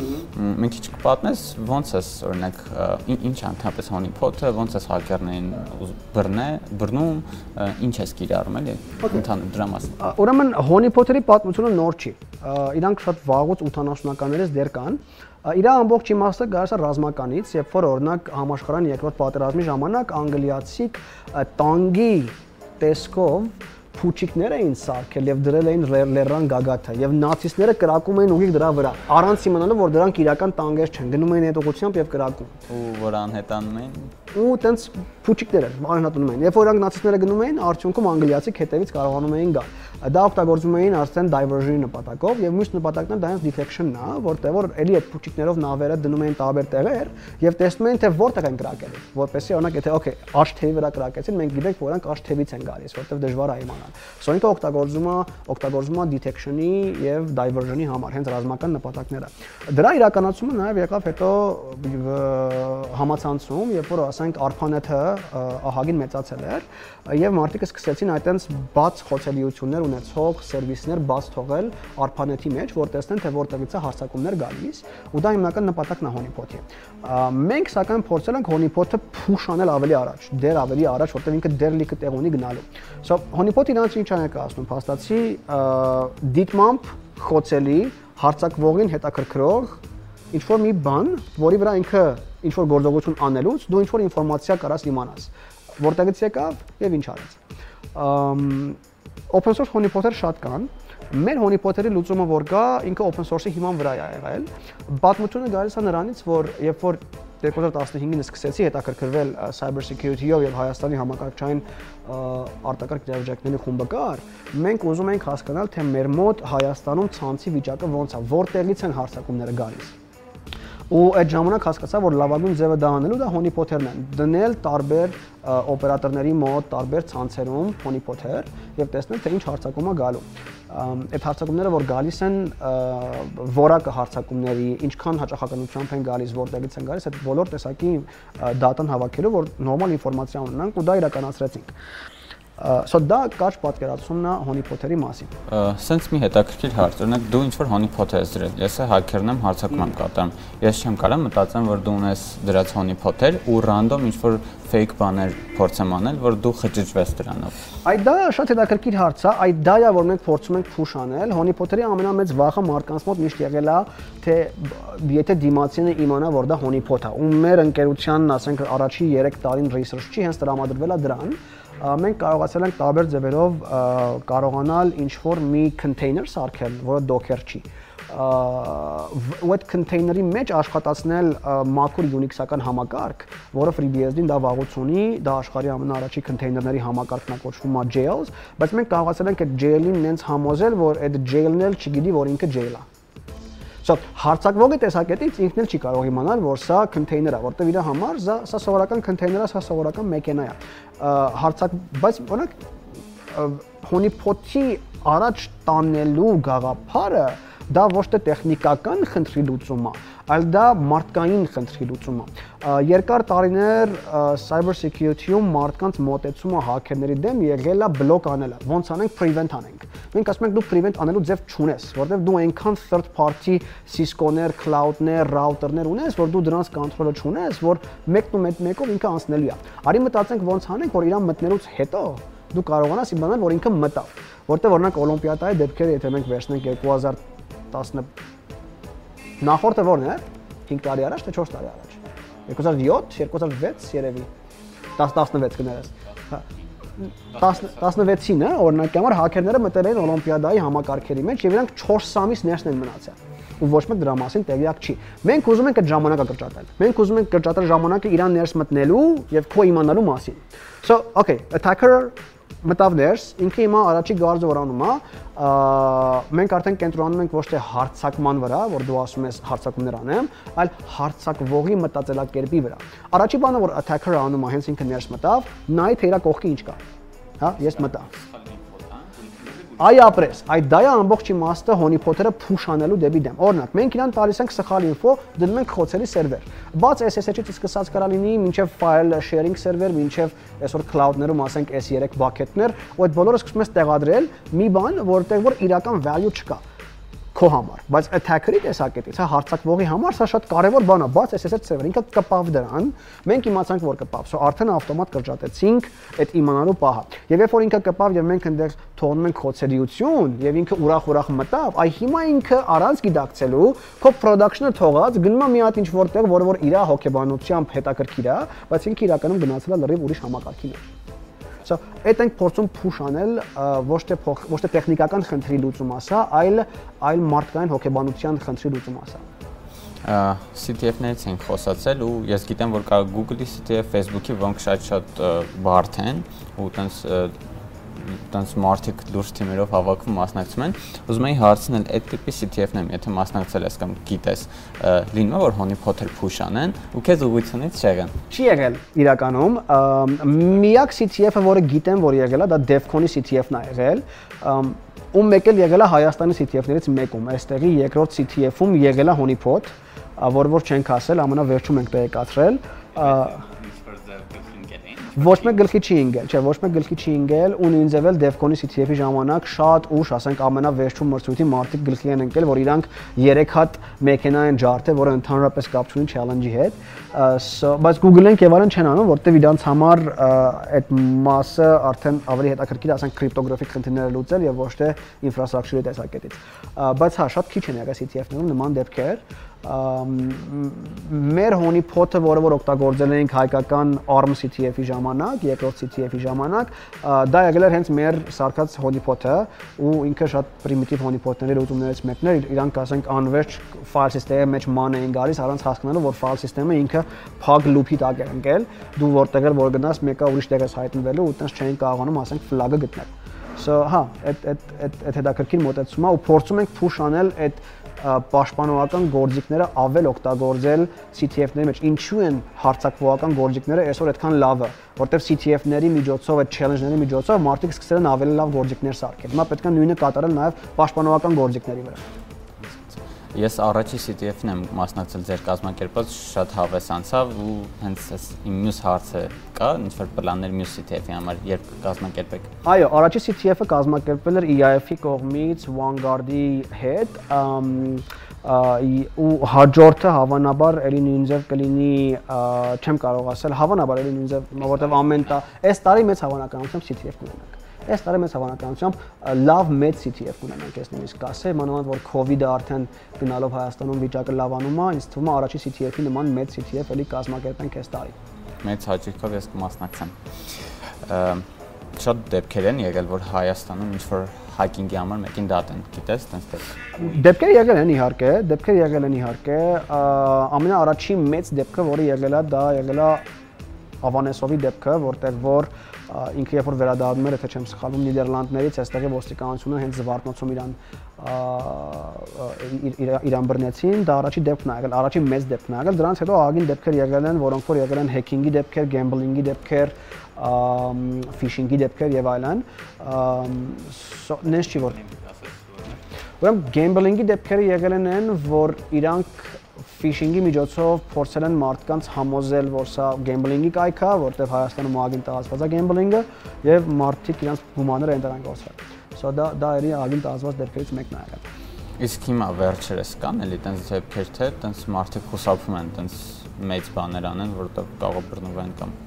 Մենք քիչ կպատնես ոնց էս օրինակ ինչ ընդհանրապես հոնիփոթը, ոնց էս հաքերներին բռնե, բռնում, ինչ էս կիրառում էլի, ընդհանուր դրա մասին։ Ուրեմն հոնիփոթերի պատմությունը նոր չի։ Իրանք շատ վաղուց 80-ականներից դեռ կան։ Իրա ամբողջ իմաստը գարս է ռազմականից, երբ որ օրինակ համաշխարհային երկրորդ պատերազմի ժամանակ անգլիացիք տանգի տեսքով փուչիկներ էին սարքել եւ դրել էին լեռան գագաթը եւ նացիստները կրակում էին ուղիղ դրա վրա առանց իմանալու որ դրանք իրական տանգեր չեն գնում էին այդ ուղությամբ եւ կրակում ու որ անհետանում էին ու տենց փուչիկներ էր անհետանում էին երբ որ նրանք նացիստները գնում էին արդյունքում անգլիացիք հետևից կարողանում էին գալ դա օգտագործում էին արդեն diversion-ի նպատակով եւ մյուս նպատակն էլ դա հենց detection-ն է, որտեղ որ էլի այդ փուչիկներով նավերը դնում էին տարբեր տեղեր եւ տեսնում էին թե որտեղ են կրակել, որպեսզի օրինակ եթե okay, աջ թևի վրա կրակեցին, մենք գիտենք որ նրանք աջ թևից են գալիս, որտեղ դժվար է իմանալ։ Սոնիկը օգտագործում է օգտագործում է detection-ի եւ diversion-ի համար, հենց ռազմական նպատակները։ Դրա իրականացումը նաեւ եկավ հետո համացանցում, երբ որ ասենք ARPANET-ը ահագին մեծացել էր եւ մարդիկ սկսեցին այտենց բաց խոցելիություններ ունեցող սերվիսներ բաց թողել ARPANET-ի մեջ, որ տեսնեն թե որտեղից է հարձակումներ գալիս, ու դա հիմնական նպատակն է honeypot-ի։ Մենք սակայն փորձել ենք honeypot-ը push անել ավելի առաջ, դեր ավելի առաջ, որտեղ ինքը դեր լիքը տեղ ունի գնալու։ So honeypot-ը իրանց ինչ է ներկայացնում, փաստացի դիտմամբ խոցելի, հարցակվողին հետաքրքրող ինչ որ մի բան, որի վրա ինքը ինչ որ գործողություն անելուց դու ինչ որ ինֆորմացիա կարաս իմանաս որտեղից եկավ եւ ինչ արեց։ Open source honeypot-եր շատ կան, մեր honeypot-երի լուծումը որ կա, ինքը open source-ի հիման վրա է եղել։ Պատմությունը գալիս է նրանից, որ երբ որ 2015-ին սկսեցի հետաքրքրվել cyber security-ով եւ Հայաստանի համակարգչային արտակարգ իրավիճակների խումբը կար, մենք ուզում ենք հասկանալ, թե մեր մոտ Հայաստանում ցանցի վիճակը ոնց է, որտեղից են հարցակումները գալիս ու այդ ժամանակ հասկացա, որ լավագույն ձևը դա անելու դա հոնիփոթերն են։ Դնել տարբեր օպերատորների մոտ, տարբեր ցանցերում հոնիփոթեր եւ տեսնել թե ինչ հարցակում է գալու։ Այդ հարցակումները, որ գալիս են որակը հարցակումների, ինչքան հաճախականությամբ են գալիս, որտեղից են գալիս, այդ բոլոր տեսակի դատան հավաքելու, որ նորմալ ինֆորմացիա ունենանք ու դա իրականացրեցինք սա դա կարճ պատկերացումն է Հոնի Փոթերի մասին։ Սենց մի հետաքրքիր հարց, օրինակ դու ինչ որ Հոնի Փոթեր ես դրել, ես է հաքերն եմ հարցակում եմ կատարում։ Ես չեմ կարող մտածեմ, որ դու ունես դրած Հոնի Փոթեր ու ռանդոմ ինչ որ fake բաներ փորձեմ անել, որ դու խճճվես դրանով։ Այդ դա շատ հետաքրքիր հարց է, այդ դա է, որ մենք փորձում ենք փուշ անել։ Հոնի Փոթերի ամենամեծ վախը մարդկանց մոտ միշտ եղել է, թե եթե դիմացինը իմանա, որ դա Հոնի Փոթ է։ Ու մեր ընկերությանն, ասենք, առաջի 3 տարին research-ի հենց տրամադրվել է դրան, մենք կարողացել ենք տարբեր ձևերով կարողանալ ինչ որ մի container սարքել, որը docker չի այդ container-ի մեջ աշխատացնել մաքուր Unix-ական համակարգ, որը FreeBSD-ին դա վաղուց ունի, դա աշխարհի ամենաառաջի container-ների համակարգն է կոչվում է jails, բայց մենք կարողացել ենք այդ jail-ին նենց համոզել, որ այդ jail-ն էլ չգիտի, որ ինքը jail է So հարցակվողի տեսակետից ինքն էլ չի կարող իմանալ, որ սա container է, որտեվ իր համար սա սովորական container է, սա սովորական մեքենա է։ Հարցակ, բայց օրինակ հոնիփոթի առաջ տանելու գաղափարը դա ոչ թե տեխնիկական խնդրի լուծում է, այլ դա մարդկային խնդրի լուծում է։ Երկար տարիներ cyber security-ում մարդկանց մոտեցումը հաքերների դեմ եղել է բլոկ անելը։ Ոնց անենք prevent անենք։ Մենք ասում ենք դու prevent անելու ձև չունես, որովհետև դու այնքան third party Cisco-ներ, cloud-ներ, router-ներ ունես, որ դու դրանց կոնտրոլը չունես, որ մեկն ու մեկով ինքը անցնելի է։ Արի մտածենք ոնց անենք, որ իրան մտնելուց հետո դու կարողանաս իմանալ, որ ինքը մտավ։ Որտեղ օրինակ Օլիմպիադայի դեպքերը, եթե մենք վերցնենք 2000 10 նախորդը ո՞րն է 5 տարի առաջ թե 4 տարի առաջ 2007 2006 երևի 10 16 կներես 16-ին, հա, օրինակ համար հաքերները մտել էին Օլիմպիադայի համակարգերի մեջ եւ իրանք 4 ամիս ներսն են մնացել ու ոչ մեկ դրա մասին տեղյակ չի։ Մենք ուզում ենք այդ ժամանակը կրճատել։ Մենք ուզում ենք կրճատել ժամանակը իրան ներս մտնելու եւ քո իմանալու մասին։ So, okay, attacker մտավ ներս, ինքը հիմա առաջի գարձորանում է, մենք արդեն կենտրոնանում ենք ոչ թե հարցակման վրա, որ դու ասում ես հարցակումներ անեմ, այլ հարցակվողի մտածելակերպի վրա։ Առաջի բանը որ attacker-ը անում է, հենց ինքը ներս մտավ, նայ թե իր կողքի ինչ կա։ Հա, ես մտա այ ապրես, այդ դա է ամբողջ իմաստը Հոնի Փոթերը փուշ անելու դեպի դեմ։ Օրինակ, մենք իրան տալիս ենք սխալ ինֆո, դնում ենք խոցելի սերվեր։ Բաց SSH-ից սկսած կարա լինի մինչև file sharing server, մինչև այսօր cloud-ներում ասենք S3 bucket-ներ, ու այդ բոլորը սկսում ես տեղադրել մի բան, որտեղ որ իրական value չկա քո համար, բայց attacker-ի տեսակետից, հա հարցակվողի համար սա շատ կարևոր բան է, բաց SSL server ինքը կպավ դրան, մենք իմացանք որ կպավ, so արդեն ավտոմատ կրճատեցինք այդ իմանալու պահը։ Եվ երբ որ ինքը կպավ եւ մենք այնտեղ թողնում ենք խոցելիություն եւ ինքը ուրախ-ուրախ մտավ, այ հիմա ինքը առանց գիտակցելու քո production-ը թողած գնում է մի հատ ինչ որտեղ, որը որ իր հոգեբանությամբ հետաքրքիր է, բայց ինքը իրականում գնացել է լրիվ ուրիշ համակարգի մեջ։ So, այդ ենք փորձում push անել ոչ թե ոչ թե տեխնիկական խնդրի լուծում ասա, այլ այլ մարդկային հոգեբանության խնդրի լուծում ասա։ CTF-ներից ենք խոսացել ու ես գիտեմ որ կա Google-ի CTF, Facebook-ի ոք շատ-շատ բարդ են ու տենց տենց մարդիկ լուրջ թիմերով հավաքվում մասնակցում են։ Ուզում եի հարցնել այդ տիպի CTF-ն եթե մասնակցել ես կամ գիտես, լինում է որ Honey Potter push անեն ու քեզ ուղղությունից չեղեն։ Չի եղել իրականում։ Միակ CTF-ը, որը գիտեմ, որ եղել է, դա DevCon-ի CTF-ն է եղել ու մեկ էլ եղել է Հայաստանի CTF-ներից մեկում։ Այստեղի երկրորդ CTF-ում եղել է Honeypot, որ որ չենք ասել, ամենավերջում ենք տեղեկացրել ոչ մեկ գլխի չի ինգել, չէ, ոչ մեկ գլխի չի ինգել ու նույնձև էլ DevCon-ի CTF-ի ժամանակ շատ ուշ, ասենք ամենավերջում մրցույթի մարդիկ գլխի են ընկել, որ իրանք 3 հատ մեքենա են ջարդել, որը ընդհանրապես կապ չունի challenge-ի հետ։ Բայց Google-ն եւ այլն չեն անում, որտեվ իրանց համար այդ մասը արդեն ավելի հետաքրքիր, ասենք կրիպտոգրաֆիկ խնդիրները լուծել եւ ոչ թե ինֆրաստրուկտուրի տեսակետից։ Բայց հա, շատ քիչ են եղել CTF-ներում նման դեպքեր մեր հոնի փոթը, որը որ օգտագործել էինք հայկական ARM CTF-ի ժամանակ, երկրորդ CTF-ի ժամանակ, դա եղել էր հենց մեր սարքած հոնի փոթը ու ինքը շատ պրիմիտիվ հոնի փոթների լուծումներից մեկն էր, իրանք ասենք անverջ ֆայլ սիստեմի մեջ ման էին գալիս առանց հասկանալու, որ ֆայլ սիստեմը ինքը ինքը փակ լուփի տակ էր ընկել, դու որտեղ որ գնաս մեկը ուրիշ տեղ ես հայտնվելու ու տենց չէին կարողանում ասենք ֆլագը գտնել։ So հա, այդ այդ այդ այդ հետաքրքիր մոտեցումա ու փորձում ենք push անել այդ պաշտպանողական գործիքները ավել օգտագործել CTF-ների մեջ։ Ինչու են հարցակվողական գործիքները այսօր այդքան լավը, որտեղ CTF-ների միջոցով, այդ challenge-ների միջոցով մարդիկ սկսել են ավելի լավ գործիքներ սարքել։ Հիմա պետք է նույնը կատարել նաև պաշտպանողական գործիքների վրա։ Ես առաջի CTF-ն եմ մասնակցել ձեր կազմակերպած, շատ հավես անցավ ու հենց այս իմ մյուս հարցը կա, ինչ որ պլաններ մյուս CTF-ի համար երբ կազմակերպեք։ Այո, առաջի CTF-ը կազմակերպվել էր EIF-ի կողմից Vanguard-ի հետ, ու հաջորդը հավանաբար ելի նույն ձև կլինի, չեմ կարող ասել, հավանաբար ելի նույն ձև, որովհետև ամեն տա, այս տարի մեծ հավանականությամբ CTF կունենանք։ Այս տարի մեծ հավանականությամբ լավ մեծ CTF կունենանք, ես նույնիսկ կասեի, մանավանդ որ COVID-ը արդեն գնալով Հայաստանում վիճակը լավանում է, ինձ թվում է առաջի CTF-ի նման մեծ CTF էլի կազմակերպենք այս տարի։ Մեծ հաճույքով ես կմասնակցեմ։ Շատ դեպքեր են եղել, որ Հայաստանում ինչ որ հակինգի համար մեկին դատ են, գիտես, տենց դեպք։ Դեպքեր եղել են իհարկե, դեպքեր եղել են իհարկե, ամենաառաջի մեծ դեպքը, որը եղել է, դա եղել է Ավանեսովի դեպքը, որտեղ որ ինքը երբ որ վերադառնում էր, եթե չեմ սխալվում, Նիդերլանդներից, այստեղի ոստիկանությունը հենց Զվարթնոցում իրան իրան բռնեցին, դա առաջի դեպքն է եղել, առաջի մեծ դեպքն է եղել, դրանից հետո ահագին դեպքեր եղել են, որոնք որ եղել են հեքինգի դեպքեր, գեմբլինգի դեպքեր, ֆիշինգի դեպքեր եւ այլն։ Նենց չի որ Ուրեմն գեմբլինգի դեպքերը եղել են որ իրանք ֆիշինգի միջոցով փորձել են մարդկանց համոզել, որ սա գեմբլինգի կայք է, որտեղ Հայաստանում ագին տարածված է գեմբլինգը եւ մարդիկ իրանց գումարները են դրան գործել։ Սա դա դա էլի ագին տարածված դեպքերից մեկն է եղել։ Իսկ հիմա վերջերս կան էլի տենց դեպքեր թե տենց մարդիկ խուսափում են տենց մեծ բաներ անեն, որտեղ կարող բռնվեն կամ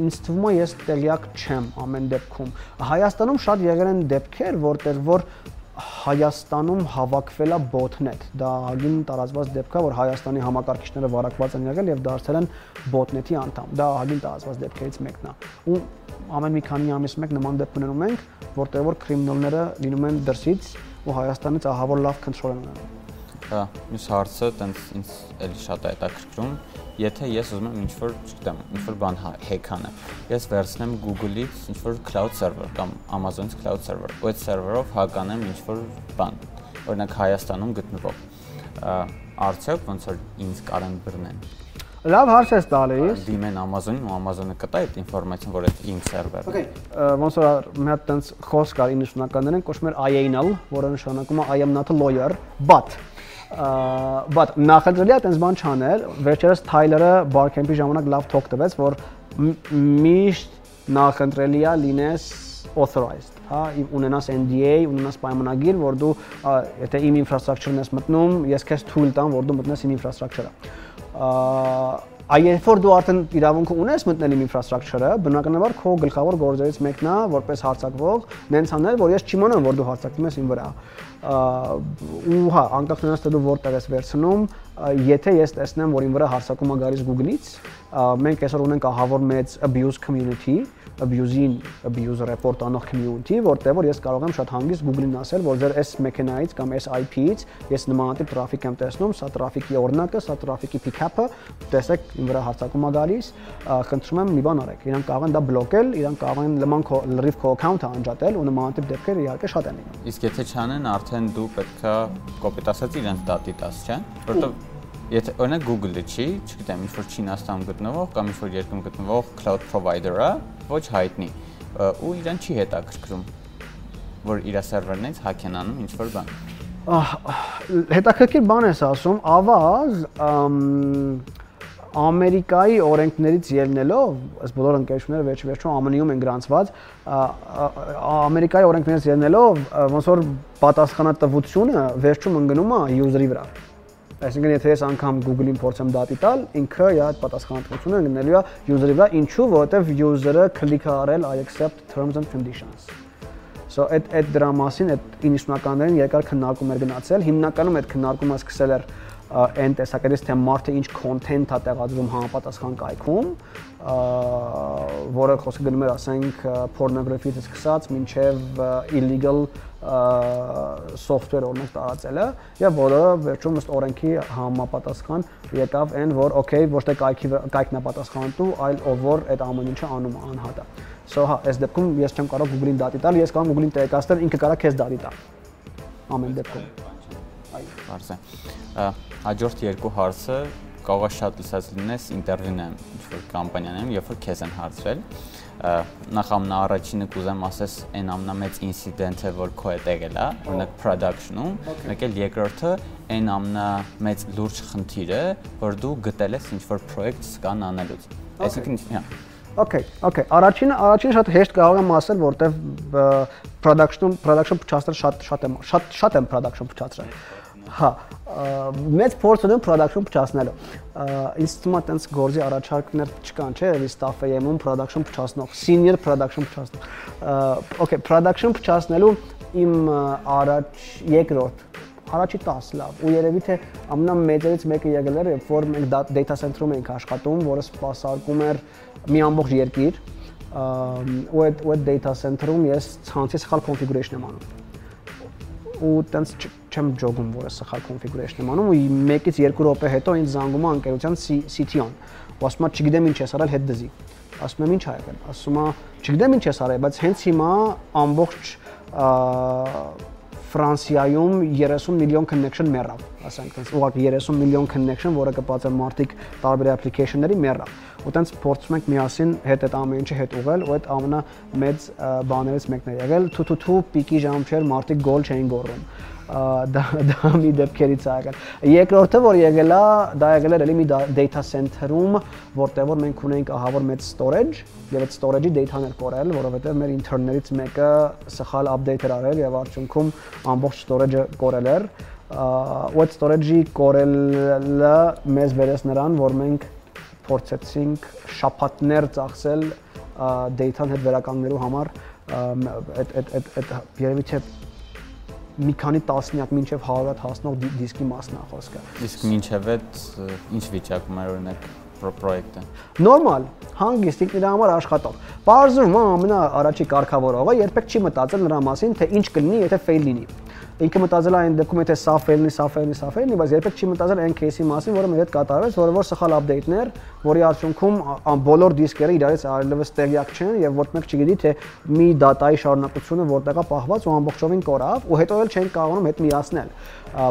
ինձ թվում է ես տեղյակ չեմ ամեն դեպքում։ Հայաստանում շատ եղել են դեպքեր, որտեղ որ Հայաստանում հավաքվել է botnet։ Դա ագին տարածված դեպք է, որ Հայաստանի համակարգիչները վարակված են եղել եւ դարձել են botnet-ի անդամ։ Դա ագին տարածված դեպքերից մեկն է։ Ու ամեն մի քանի ամիս մեկ նման դեպք ունենում ենք, որտեղ որ կրիմինալները լինում են դրսից ու Հայաստանից ահավոր լավ կոնտրոլ են ունենում։ Հա, մյուս հարցը տենց ինձ էլի շատ է հետաքրքրում եթե ես ուզում եմ ինչ-որ, չգիտեմ, ինչ-որ բան հեքանը, ես վերցնեմ Google-ից ինչ-որ cloud server կամ Amazon-ից cloud server, ու այդ server-ով հականեմ ինչ-որ բան, օրինակ Հայաստանում գտնվող։ Արդյոք ոնց որ ինձ կարան բռնեն։ Լավ հարց ես տալիս։ Դիմեն Amazon-ին ու Amazon-ը կտա այդ ինֆորմացիան, որ այդ իմ սերվերն է։ Okay, ոնց որ մի հատ տենց խոսք կար 90-ականներին, կոչվում էր IANL, որը նշանակում է I am not a lawyer, but but նախընտրելի է այդպես բան չանել։ Վերջերս Թայլերը Barcamp-ի ժամանակ լավ talk տվեց, որ միշտ նախընտրելի է լինես authorized, հա, ունենաս NDA, ունենաս պայմանագիր, որ դու եթե իմ infrastructure-ն ես մտնում, ես քեզ թույլ տամ, որ դու մտնես իմ infrastructure-ը Այ երբ որ դու արդեն իրավունք ունես մտնել իմ ինֆրաստրուկտուրը, բնականաբար քո գլխավոր գործերից մեկն է, որպես հարցակվող, նենց անել, որ ես չիմանամ, որ դու հարցակվում ես իմ վրա։ ու հա, անկախ նրանից թե դու որտեղ ես վերցնում, եթե ես տեսնեմ, որ իմ վրա հարցակում է գալիս Google-ից, մենք այսօր ունենք ահավոր մեծ abuse community, abuse-ին abuse report անող community, որտեղ որ ես կարող եմ շատ հանգիստ Google-ին ասել, որ ձեր այս մեքենայից կամ այս IP-ից ես նմանատիպ տրաֆիկ եմ տեսնում, սա տրաֆիկի օրինակը, սա տրաֆիկի pick-up-ը, տեսեք իմ վրա հարցակում է գալիս, խնդրում եմ մի բան արեք։ Իրանք կարող են դա բլոկել, իրանք կարող են լման քո լրիվ քո account-ը անջատել ու նմանատիպ դեպքեր իհարկե շատ են լինում։ Իսկ եթե չանեն, արդեն դու պետքա կոպիտ ասած իրենց դատի տաս, չէ՞։ Որտեղ Եթե օրինակ Google-ը չի, չգիտեմ, ինչ որ Չինաստանում գտնվող կամ ինչ որ երկրում գտնվող cloud provider-ը, ոչ հայտնի, ու իրան չի հետաքրքրում, որ իր սերվերներից հակ են անում ինչ որ բան։ Հետաքրքիր բան ես ասում, ավաղ Ամերիկայի օրենքներից ելնելով, այս բոլոր ընկերությունները վերջ վերջում ԱՄՆ-ում են գրանցված, Ամերիկայի օրենքներից ելնելով, ոնց որ պատասխանատվությունը վերջում ընկնում է user-ի վրա։ Այսինքն եթե ես անգամ Google-ին փորձեմ դատի տալ, ինքը իր այդ պատասխանատվությունը գտնելու է user-ի վրա, ինչու, որովհետև user-ը click արել I accept terms and conditions։ So այդ այդ դրա մասին այդ 90-ականներին երկար քննարկում էր գնացել։ Հիմնականում այդ քննարկումը սկսել էր այն տեսակետից թե մարդը ինչ content-ա տեղադրում համապատասխան կայքում, որը խոսքը գնում էր, ասենք, pornography-ից սկսած մինչև illegal software օրինակ տարածելը եւ որը վերջում ըստ օրենքի համապատասխան եկավ այն որ okay ոչ թե կայքի կայքն է պատասխանատու այլ ով որ այդ ամեն ինչը անում անհատը so հա այս դեպքում ես չեմ կարող Google-ին դատի տալ ես կարող Google-ին տեղեկացնել ինքը կարա քեզ դատի տա ամեն դեպքում այո է հաջորդ երկու հարցը կարող է շատ լսած լինես ինտերվյուն եմ ինչ-որ կամպանիաներում երբ որ քեզ են հարցրել նախ ամնաառաջինը կուզեմ ասես այն ամնամեծ ինցիդենտը որ քո հետ եղել է օրինակ production-ում մեկ էլ երկրորդը այն ամնամեծ լուրջ խնդիրը որ դու գտել ես ինչ որ project սկան անելուց այսինքն հա Okay, okay։ Առաջինը, առաջինը շատ հեշտ կարող եմ ասել, որտեվ production-ում production փչացնել շատ շատ եմ շատ շատ եմ production փչացրել։ Հա, մեծ փորձ ունեմ production փչացնելու։ է տենց գործի առաջարկներ չկան, չէ՞, էլի staff AM-ում production փչացնող, senior production փչացնող։ Okay, production փչացնելու իմ առաջ երկրորդ առաջի 10 լավ ու երևի թե ամենամեծերից մեկը եղել էր երբ որ մենք data center-ում էինք աշխատում, որը սպասարկում էր մի ամբողջ երկիր ու այդ ու այդ data center-ում ես ցանցի սխալ configuration եմ անում ու տենց չեմ ջոգում, որը սխալ configuration եմ անում ու մեկից 2 րոպե հետո ինձ զանգում է ընկերության CTO-ն։ Ու ասում է, չգիտեմ ինչ ես արել, հետ դզի։ Ասում եմ, ինչ ա եղել։ Ասում է, չգիտեմ ինչ ես արել, բայց հենց հիմա ամբողջ Ֆրանսիայում 30 միլիոն connection մեռավ, ասենք, ուղղակի 30 միլիոն connection, որը կպածեն մարդիկ տարբեր application-ների մեռավ։ Ու տենց փորձում ենք միասին հետ այդ ամեն ինչը հետ ուղղել, ու այդ ամենամեծ բաներից մեկն է եղել, թութութու պիկի ժամ չէր, մարդիկ գոլ չէին գոռում դա դա մի դեպքերից է եղել։ Երկրորդը, որ եղել է, դա եղել էր էլի մի data center-ում, որտեղ որ մենք ունենք ահավոր մեծ storage, եւ այդ storage-ի data-ն էր կորել, որովհետեւ մեր intern-ներից մեկը սխալ update էր արել եւ արդյունքում ամբողջ storage-ը կորել էր։ Ու այդ storage-ի կորելը մեզ վերես նրան, որ մենք փորձեցինք շապատներ ծախսել data-ն հետ վերականգնելու համար այդ այդ այդ այդ երևի թե մի քանի տասնյակ մինչև 100-ատ հասնող դիսկի մասն է խոսքը։ Իսկ մինչև այդ ինչ վիճակում է օրինակ պրոյեկտը։ Նորմալ, հանգիստ ինքն իր համար աշխատող։ Բարձրում ամենաառաջի կարգավորողը երբեք չի մտածել նրա մասին, թե ինչ կլինի, եթե ֆեյլ լինի ինքը մտածել է այն դեպքում եթե սա ֆեյլնի, սա ֆեյլնի, սա ֆեյլնի, բայց երբեք չի մտածել այն кейսի մասին, որը մեր հետ կատարվեց, որը որ սխալ update-ն էր, որի արդյունքում բոլոր դիսկերը իրարից այլևս տեղյակ չեն եւ ոչ մեկ չգիտի թե մի data-ի շարունակությունը որտեղ է պահված ու ամբողջովին կորավ ու հետո էլ չեն կարողանում հետ միացնել,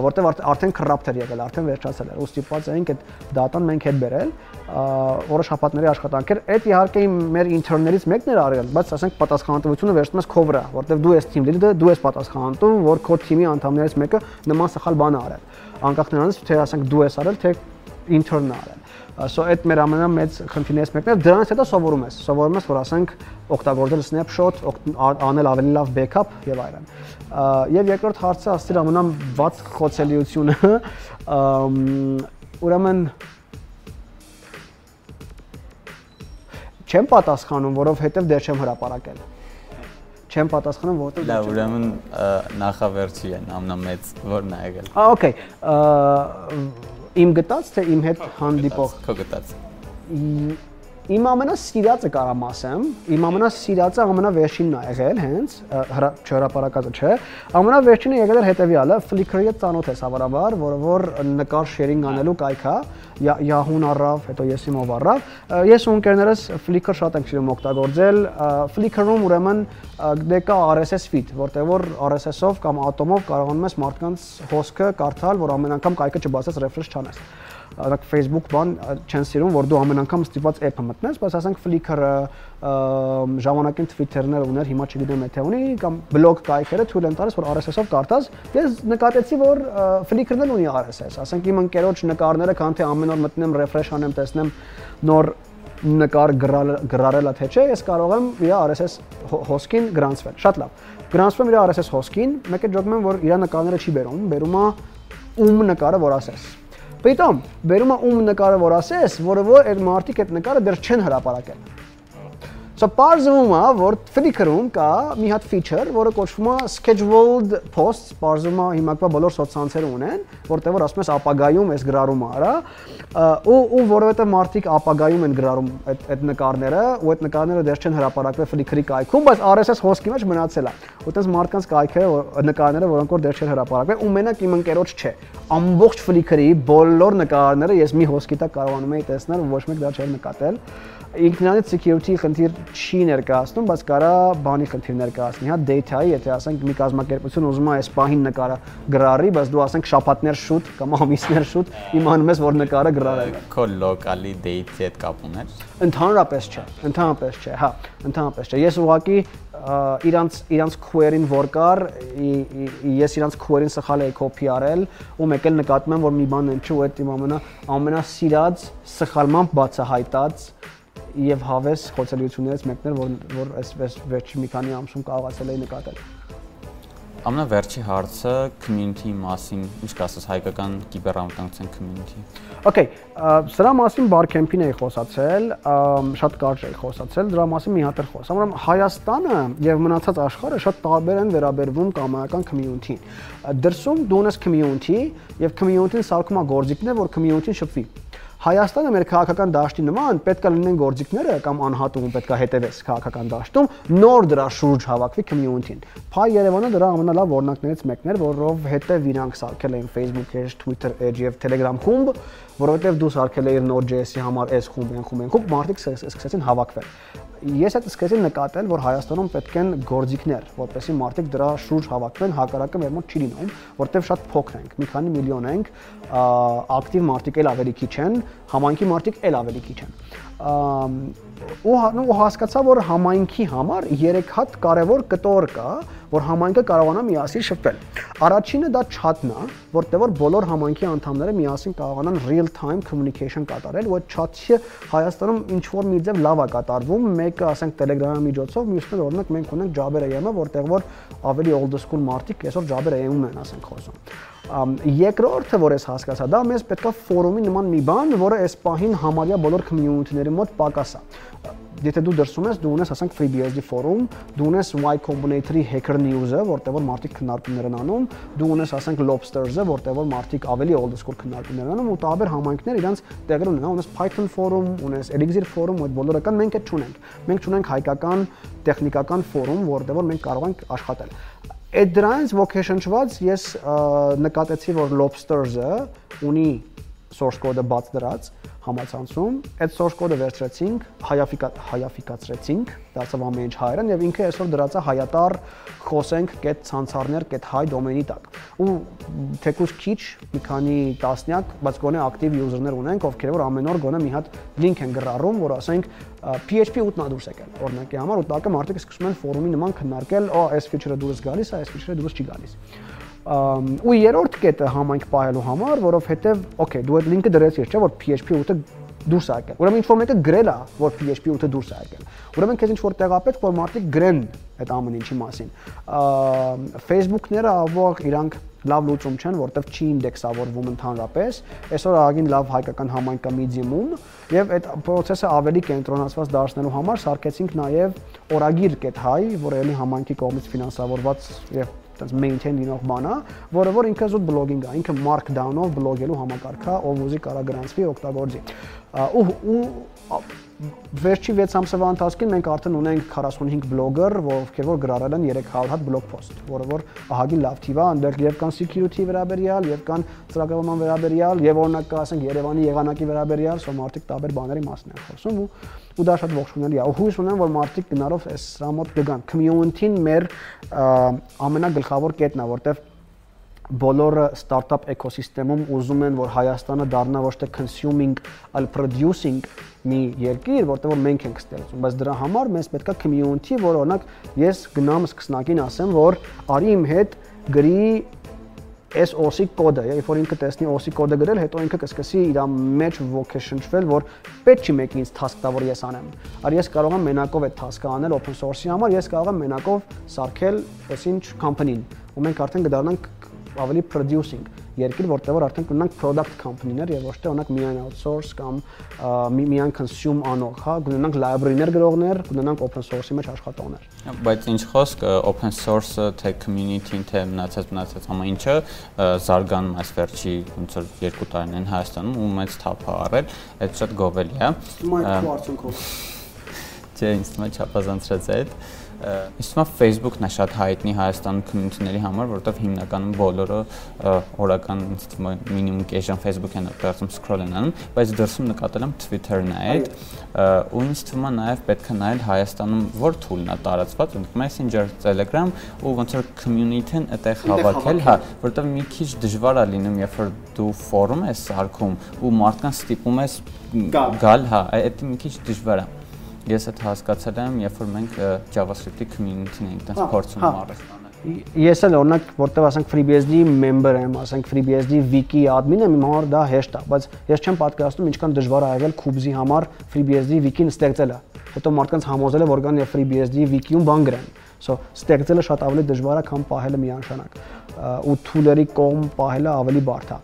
որտեղ արդեն corrupt էր եղել, արդեն վերջացել էր։ Ոստիպված էինք այդ data-ն մենք հետ բերել որը շաբաթների աշխատանք էր։ Այդ իհարկե մեր ինտերներից մեկն էր արել, բայց ասենք պատասխանատվությունը վերցնում ես քո վրա, որտեղ դու ես team leader, դու ես պատասխանատու, որ քո թիմի անդամներից մեկը նման սխալ բան արել։ Անկախ նրանից թե ասենք դու ես արել, թե intern-ը արել so այդ մեր ամենամեծ խնդիրներից մեկն է դրանից հետո սովորում ես սովորում ես որ ասենք օգտագործել snapshot անել ավելի լավ backup եւ այլն եւ երկրորդ հարցը ասել ամենավաց խոցելիությունը ուրեմն չեմ պատասխանում որովհետեւ դեռ չեմ հրապարակել չեմ պատասխանում որովհետեւ Լավ, ուրեմն նախավերջի են ամնամեծ որն է եղել։ Ա, օքեյ իմ գտած թե իմ հետ հանդիպող քո գտած Իմ ամենասիրածը կարամ ասեմ, իմ ամենասիրածը ամենավերջինն ա եղել հենց չհրապարակածը չէ։ Ամենավերջինը եղել էր հետեւյալը, Flickr-ի հետ ծանոթ ես հավանաբար, որը որ նկար sharing անելու կայք է, Yahoo-ն առավ, հետո ես իմով առավ։ Ես ու ընկերներս Flickr շատ ենք սիրում օգտագործել։ Flickr-ում ուրեմն դե կա RSS feed, որտեղ որ RSS-ով կամ Atom-ով կարողանում ես մարդկանց հոսքը կարդալ, որ ամեն անգամ կայքը չբացես refresh չանես օրինակ Facebook բան չեն սիրում, որ դու ամեն անգամ ստիպված app-ը մտնես, բայց ասենք Flickr-ը ժամանակին Twitter-ներ ուներ, հիմա չգիտեմ եթե ունի կամ blog կայքերը թույլ են տալիս, որ RSS-ով կարդաս։ Ես նկատեցի, որ Flickr-ն էլ ունի RSS, ասենք իմ ընկերոջ նկարները, քան թե ամեն օր մտնեմ refresh անեմ, տեսնեմ նոր նկար գրարելա թե չէ, ես կարող եմ իր RSS հոսքին գրանցվել։ Շատ լավ։ Գրանցվում իր RSS հոսքին, մեկը ջոգում եմ, որ իր նկարները չի բերում, բերում է ում նկարը, որ ասես Պիտոմ բերում է ում նկարը որ ասես, որը որ այդ մարդիկ այդ նկարը դեռ չեն հրապարակել։ So բարձվում է, որ Flickr-ում կա մի հատ feature, որը կոչվում է scheduled posts, բարձվում է հիմակվա բոլոր սոցցանցերը ունեն, որտեղ որ ասում ես ապագայում էս գրառումը արա, ու ու որովհետև մարդիկ ապագայում են գրառում այդ այդ նկարները, ու այդ նկարները դեռ չեն հրապարակվել Flickr-ի կայքում, բայց RSS հոսքի մեջ մնացել է։ Որտեղ մարդկանց կայքը նկարները, որոնք որ դեռ չեն հրապարակվել, ու մենակ իմ ընկերոջ չէ։ Ամբողջ Flickr-ի բոլոր նկարները ես մի հոսքի տակ կարողանում եի տեսնել, ոչ մեկ դա չէր նկատել ինքնանից security խնդիր չի ներկայացնում, բայց կարա բանի խնդիր ներկայացնի, հա data-ի, եթե ասենք մի կազմակերպություն ուզում է այս պահին նկարը գրառի, բայց դու ասենք շաբաթներ շուտ կամ ամիսներ շուտ իմանում ես, որ նկարը գրառել է։ Քո լոկալի date-ի հետ կապ ուներ։ Ընդհանրապես չէ, ընդհանրապես չէ, հա, ընդհանրապես չէ։ Ես ուղղակի իրանց իրանց query-ին որ կար, ես իրանց query-ին սխալ էի copy արել ու մեկ էլ նկատում եմ, որ մի բան են չէ, ու այդ իմ ամենա ամենասիրած սխալմամբ բացահայտած եւ հավես խոցելիություններից մեկն էր, որ որ այսպես վերջի մի քանի ամսում կարողացել էի նկատել։ Ամենավերջի հարցը community մասին, ինչ կասես հայկական կիբերամտանքության community։ Okay, սրա մասին Barcamp-ին էի խոսացել, շատ կարճ էի խոսացել, դրա մասին մի հատ էլ խոսամ։ Ուրեմն Հայաստանը եւ մնացած աշխարհը շատ տարբեր են վերաբերվում կամայական community-ին։ Դրսում դու ունես community եւ community-ն սարքում է գործիքներ, որ community-ն շփվի։ Հայաստանը մեր քաղաքական դաշտի նման պետքա լինեն գործիքները կամ անհատում պետքա հետևես քաղաքական դաշտում նոր դրա շուրջ հավաքվի community-ին։ Փայ Երևանը դրա ամենալավ օրինակներից մեկն էր, որով հետև իրանք սարքել էին Facebook page, Twitter page եւ Telegram խումբ, որովհետեւ դու սարքել էիր Node.js-ի համար այս խումբ, այն խումբ, այն խումբ, մարդիկ սկսեցին հավաքվել ես այդ սկսեցի նկատել, որ Հայաստանում պետք են գործիքներ, որպեսզի մարդիկ դրա շուրջ հավաքվեն, հակառակը մեր մոտ չի լինում, որտեղ շատ փոքր ենք, մի քանի միլիոն ենք, ակտիվ մարդիկ էլ ավելի քիչ են, համայնքի մարդիկ էլ ավելի քիչ են ու ու հասկացա, որ համայնքի համար 3 հատ կարևոր կտոր կա, որ համայնքը կարողանա միասին շփվել։ Առաջինը դա chat-ն է, որտեղ որ բոլոր համայնքի անդամները միասին կարողանան real time communication կատարել, այդ chat-ը Հայաստանում ինչ որ մի ձև լավ է կատարվում, մեկը ասենք Telegram-ի միջոցով, մյուսները օրինակ մենք ունենք Jabber AM-ը, որտեղ որ ավելի old school մարդիկ այսօր Jabber AM-ում են ասենք խոսում երկրորդը, որ ես հասկացա, դա մեզ պետքա ֆորումի նման մի բան, որը այս պահին համարյա բոլոր community-ների մոտ պակաս է եթե դու դրսում ես, դու ունես, ասենք FreeBSD ֆորում, դու ունես Y Combinator-ի Hacker News-ը, որտեղ որ մարդիկ քննարկումներ են անում, դու ունես, ասենք Lobsters-ը, որտեղ որ մարդիկ ավելի old school քննարկումներ են անում ու տարբեր համայնքներ իրանց տեղեր ունեն, ունես Python ֆորում, ունես Elixir ֆորում, այդ բոլորը կան, մենք այդ չունենք։ Մենք չունենք հայկական տեխնիկական ֆորում, որտեղ որ մենք կարող ենք աշխատել։ Այդ դրանից ոգեշնչված ես նկատեցի, որ Lobsters-ը ունի source code-ը բաց դրած համացանցում, այդ source code-ը վերցրեցինք, հայաֆիկա հայաֆիկացրեցինք, դարձավ ամեն ինչ հայերեն եւ ինքը այսօր դրած է հայատար հայ դոմեյնի տակ։ Ու թեկուզ քիչ, մի քանի տասնյակ, բայց գոնե ակտիվ user-ներ ունենք, ովքեր որ ամեն օր գոնե մի հատ link են գրառում, որ ասենք PHP 8-ն է դուրս եկել, օրինակի համար, ու տակը մարդիկ սկսում են ֆորումի նման քննարկել, «Ո, այս feature-ը դուրս գալիս է, այս feature-ը դուրս չի գալիս» ու երրորդ կետը համայնք պահելու համար, որովհետև okay, դու այդ լինքը դրեցիր, չէ՞ որ PHP 8-ը դուրս է եկել։ Ուրեմն ինչ որ մեկը գրել է, որ PHP 8-ը դուրս է եկել։ Ուրեմն քեզ ինչ որ տեղապետ, որ մարդիկ գրեն այդ ամեն ինչի մասին։ Facebook-ները ավող իրանք լավ լուծում չեն, որտեվ չի ինդեքսավորվում ընդհանրապես։ Այսօր աղագին լավ հայկական համայնք կա Medium-ում եւ այդ process-ը ավելի կենտրոնացված դարձնելու համար սարքեցինք նաեւ oragir.hi, որը էլի համայնքի կողմից ֆինանսավորված եւ այտենց maintain լինող բան է, որը որ ինքը զուտ բլոգինգ է, ինքը markdown-ով բլոգելու համակարգ է, ով ուզի կարա գրանցվի օգտագործի։ Ու ու վերջի 6 ամսվա ընթացքում մենք արդեն ունենք 45 բլոգեր, ովքեր որ գրառել են 300 հատ բլոգ post, որը որ ահագին լավ թիվ է, այնտեղ եւ կան security վերաբերյալ, եւ կան ծրագրավորման վերաբերյալ, եւ օրինակ կա ասենք Երևանի եղանակի վերաբերյալ, սա մարդիկ տարբեր բաների մասին են խոսում ու ու դա շատ ողջունելի է։ Ու հույս ունեմ, որ մարդիկ գնալով այս սրա մոտ կգան։ Community-ն մեր ամենագլխավոր կետն է, որտեղ բոլորը ստարտափ էկոսիստեմում ուզում են, որ Հայաստանը դառնա ոչ թե consuming, այլ producing մի երկիր, որտեղ որ մենք ենք ստեղծում, բայց դրա համար մեզ պետքա community, որ օրինակ ես գնամ սկսնակին ասեմ, որ արի իմ հետ գրի այս OSI կոդը, երբ որ ինքը տեսնի OSI կոդը գրել, հետո ինքը կսկսի իր մեջ vocation-շվել, որ պետք չի մեկի ինձ task տա, որ ես անեմ։ Արի ես կարող եմ մենակով այդ task-ը անել open source-ի համար, ես կարող եմ մենակով սարքել այսինչ company-ին, ու մենք արդեն կդառնանք ավելի producing։ երկիր, որտեղ որ արդեն կունենանք product company-ներ եւ ոչ թե օրինակ միայն outsource կամ մի, միայն consume անող, հա, կունենանք library-ներ գրողներ, կունենանք open source-ի մեջ աշխատողներ։ Բայց ինչ խոսք open source-ը, թե community-ն, թե մնացած մնացած ամեն ինչը զարգանում այս վերջի ոնց որ 2 տարիներին Հայաստանում ու մեծ թափ է առել, այդ շատ գովելի է։ Հիմա այդ Չէ, ինձ թվում է չափազանցրած է այդ Իսկ մա Facebook-ն է շատ հայտնի Հայաստանում community-ների համար, որովհետև հիմնականում բոլորը օրական ինձ թվում է մինիմում կես ժամ Facebook-ն օգտագործում scroll են անում, բայց դրսում նկատել եմ Twitter-ն է այդ ու ինձ թվում է նաև պետք է նայել Հայաստանում որ tool-ն է տարածված, Messenger, Telegram ու ոնց որ community-ն այդտեղ հավաքել, հա, որովհետև մի քիչ դժվար է լինում, երբ որ դու ֆորում ես սարքում ու մարդկանց ստիպում ես գալ, հա, այդ մի քիչ դժվար է ես այդ հասկացել եմ, երբ որ մենք JavaScript-ի community-ն էինք տես փորձում առել։ Ես էլ օրինակ որտեվ ասենք FreeBSD member եմ, ասենք FreeBSD wiki admin եմ, իմ համար դա հեշտ է, բայց ես չեմ պատկերացնում ինչքան դժվար է եղել Kubes-ի համար FreeBSD wiki-ն ստեղծելը։ Հետո մարդկանց համոզելը որ կան եւ FreeBSD wiki-ում բան գրեն։ So ստեղծելը շատ ավելի դժվար է, քան պահելը միանշանակ ու tool-երի կողմ պահելը ավելի բարդ է։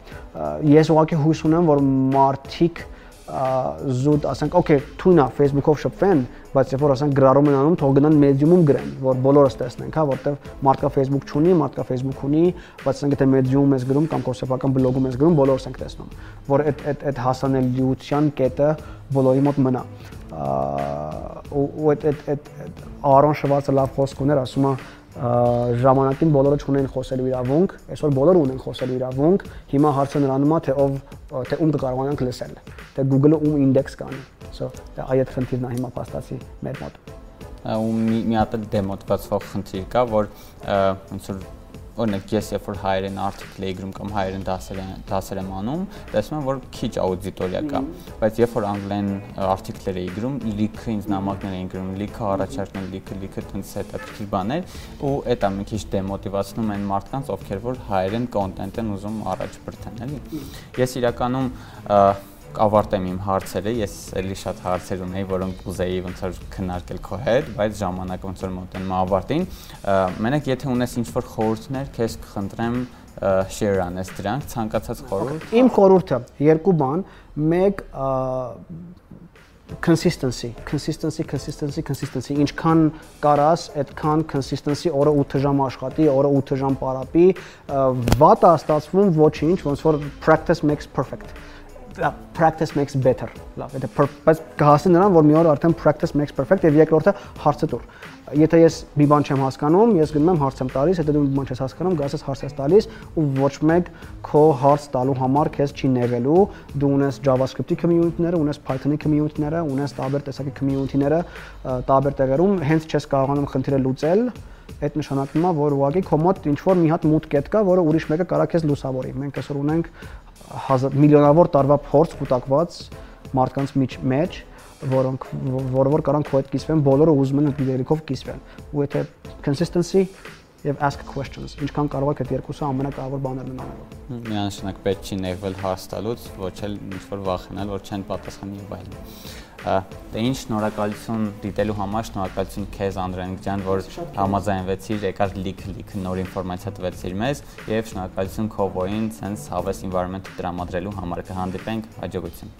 Ես ուղղակի հույս ունեմ, որ մարդիկ զուտ ասենք, okay, թույնա Facebook-ով շփվեն, բայց երբ որ ասենք գրառում են անում, թող գնան Medium-ում գրեն, որ բոլորս տեսնենք, հա, որտեվ մարդկա Facebook չունի, մարդկա Facebook ունի, բայց ասենք եթե Medium-ում ես գրում կամ կոնսեպտական բլոգում ես գրում, բոլորս ենք տեսնում, որ այդ այդ այդ հասանելիության կետը բոլորի մոտ մնա։ ու այդ այդ այդ Արոն Շվարցը լավ խոսք ուներ, ասում է ժամանակին բոլորը չունեն խոսելու իրավունք, այսօր բոլորը ունեն խոսելու իրավունք։ Հիմա հարցը նրանում է, թե ով թե ում կկարողանանք լսել, թե Google-ը ում ինդեքս կանի։ So, այդ խնդիրն է հիմա փաստացի մեր մոտ ու մի հատ դեմոտվածող խնդիր կա, որ ոնց որ օրինակ ես երբ որ հայերեն article գրում կամ հայերեն դասեր դասեր եմ անում, տեսնում եմ որ քիչ աուդիտորիա կա, բայց երբ որ անգլեն article-եր էի գրում, լիքը ինձ նամակներ էին գրում, լիքը առաջարկներ, լիքը լիքը տենց հետաքրքիր բաներ ու այդ է մի քիչ դեմոտիվացնում են մարդկանց, ովքեր որ հայերեն կոնտենտ են ուզում առաջ բրթեն, էլի։ Ես իրականում ավարտեմ իմ հարցերը, ես էլի շատ հարցեր ունեի, որոնք ուզեի ոնց որ քննարկել քո հետ, բայց ժամանակը ոնց որ մոտենում ավարտին։ Մենակ եթե ունես ինչ-որ խորհուրդներ, քեզ կխնդրեմ share անես դրանք, ցանկացած խորհուրդ։ Իմ խորհուրդը երկու բան, մեկ consistency consistency consistency consistency ինչքան կարաս այդքան consistency օրը 8 ժամ աշխատի օրը 8 ժամ պարապի վատը ստացվում ոչինչ ոնց որ practice makes perfect practice makes better. Լավ դա բայց կհասնի նրան որ մի օր արդեն practice makes perfect եւ երկրորդը հարցը դուր եթե ես մի բան չեմ հասկանում ես գնում եմ հարց եմ տալիս հետո դու մի բան չես հասկանում գաս ես հարց ես տալիս ու ոչ մեկ քո հարց տալու համար քեզ չի նեղելու դու ունես JavaScript-ի community-ները ունես Python-ի community-ները ունես տարբեր տեսակի community-ները տարբեր տեղերում հենց չես կարողանում խնդիրը լուծել այդ նշանակում է որ ուղղակի քո մոտ ինչ որ մի հատ կետ կա որը ուրիշ մեկը կարա քեզ լուսավորի մենք այսօր ունենք միլիոնավոր տարվա փորձ կուտակված մարդկանց մեջ, որոնք որը որ կարան քո հետ կիսվեն, բոլորը ուզում են այդ դերիկով կիսվեն։ Ու եթե consistency եւ ask questions, ինչքան կարող եք այդ երկուսը ամենակարևոր բաներն են անելու։ Միանշանակ պետք չի ներվել հաստալուց, ոչ էլ ինչ որ վախենալ, որ չեն պատասխանի եւ այլն։ Դե ինչ շնորհակալություն դիտելու համար, շնորհակալություն քեզ Անդրանիկ ջան, որ համաձայնվեցիր, եկար լիք լիք նոր ինֆորմացիա տվեցիր մեզ եւ շնորհակալություն Քովոին sense հավես environment-ը տրամադրելու համար կհանդիպենք հաջողություն։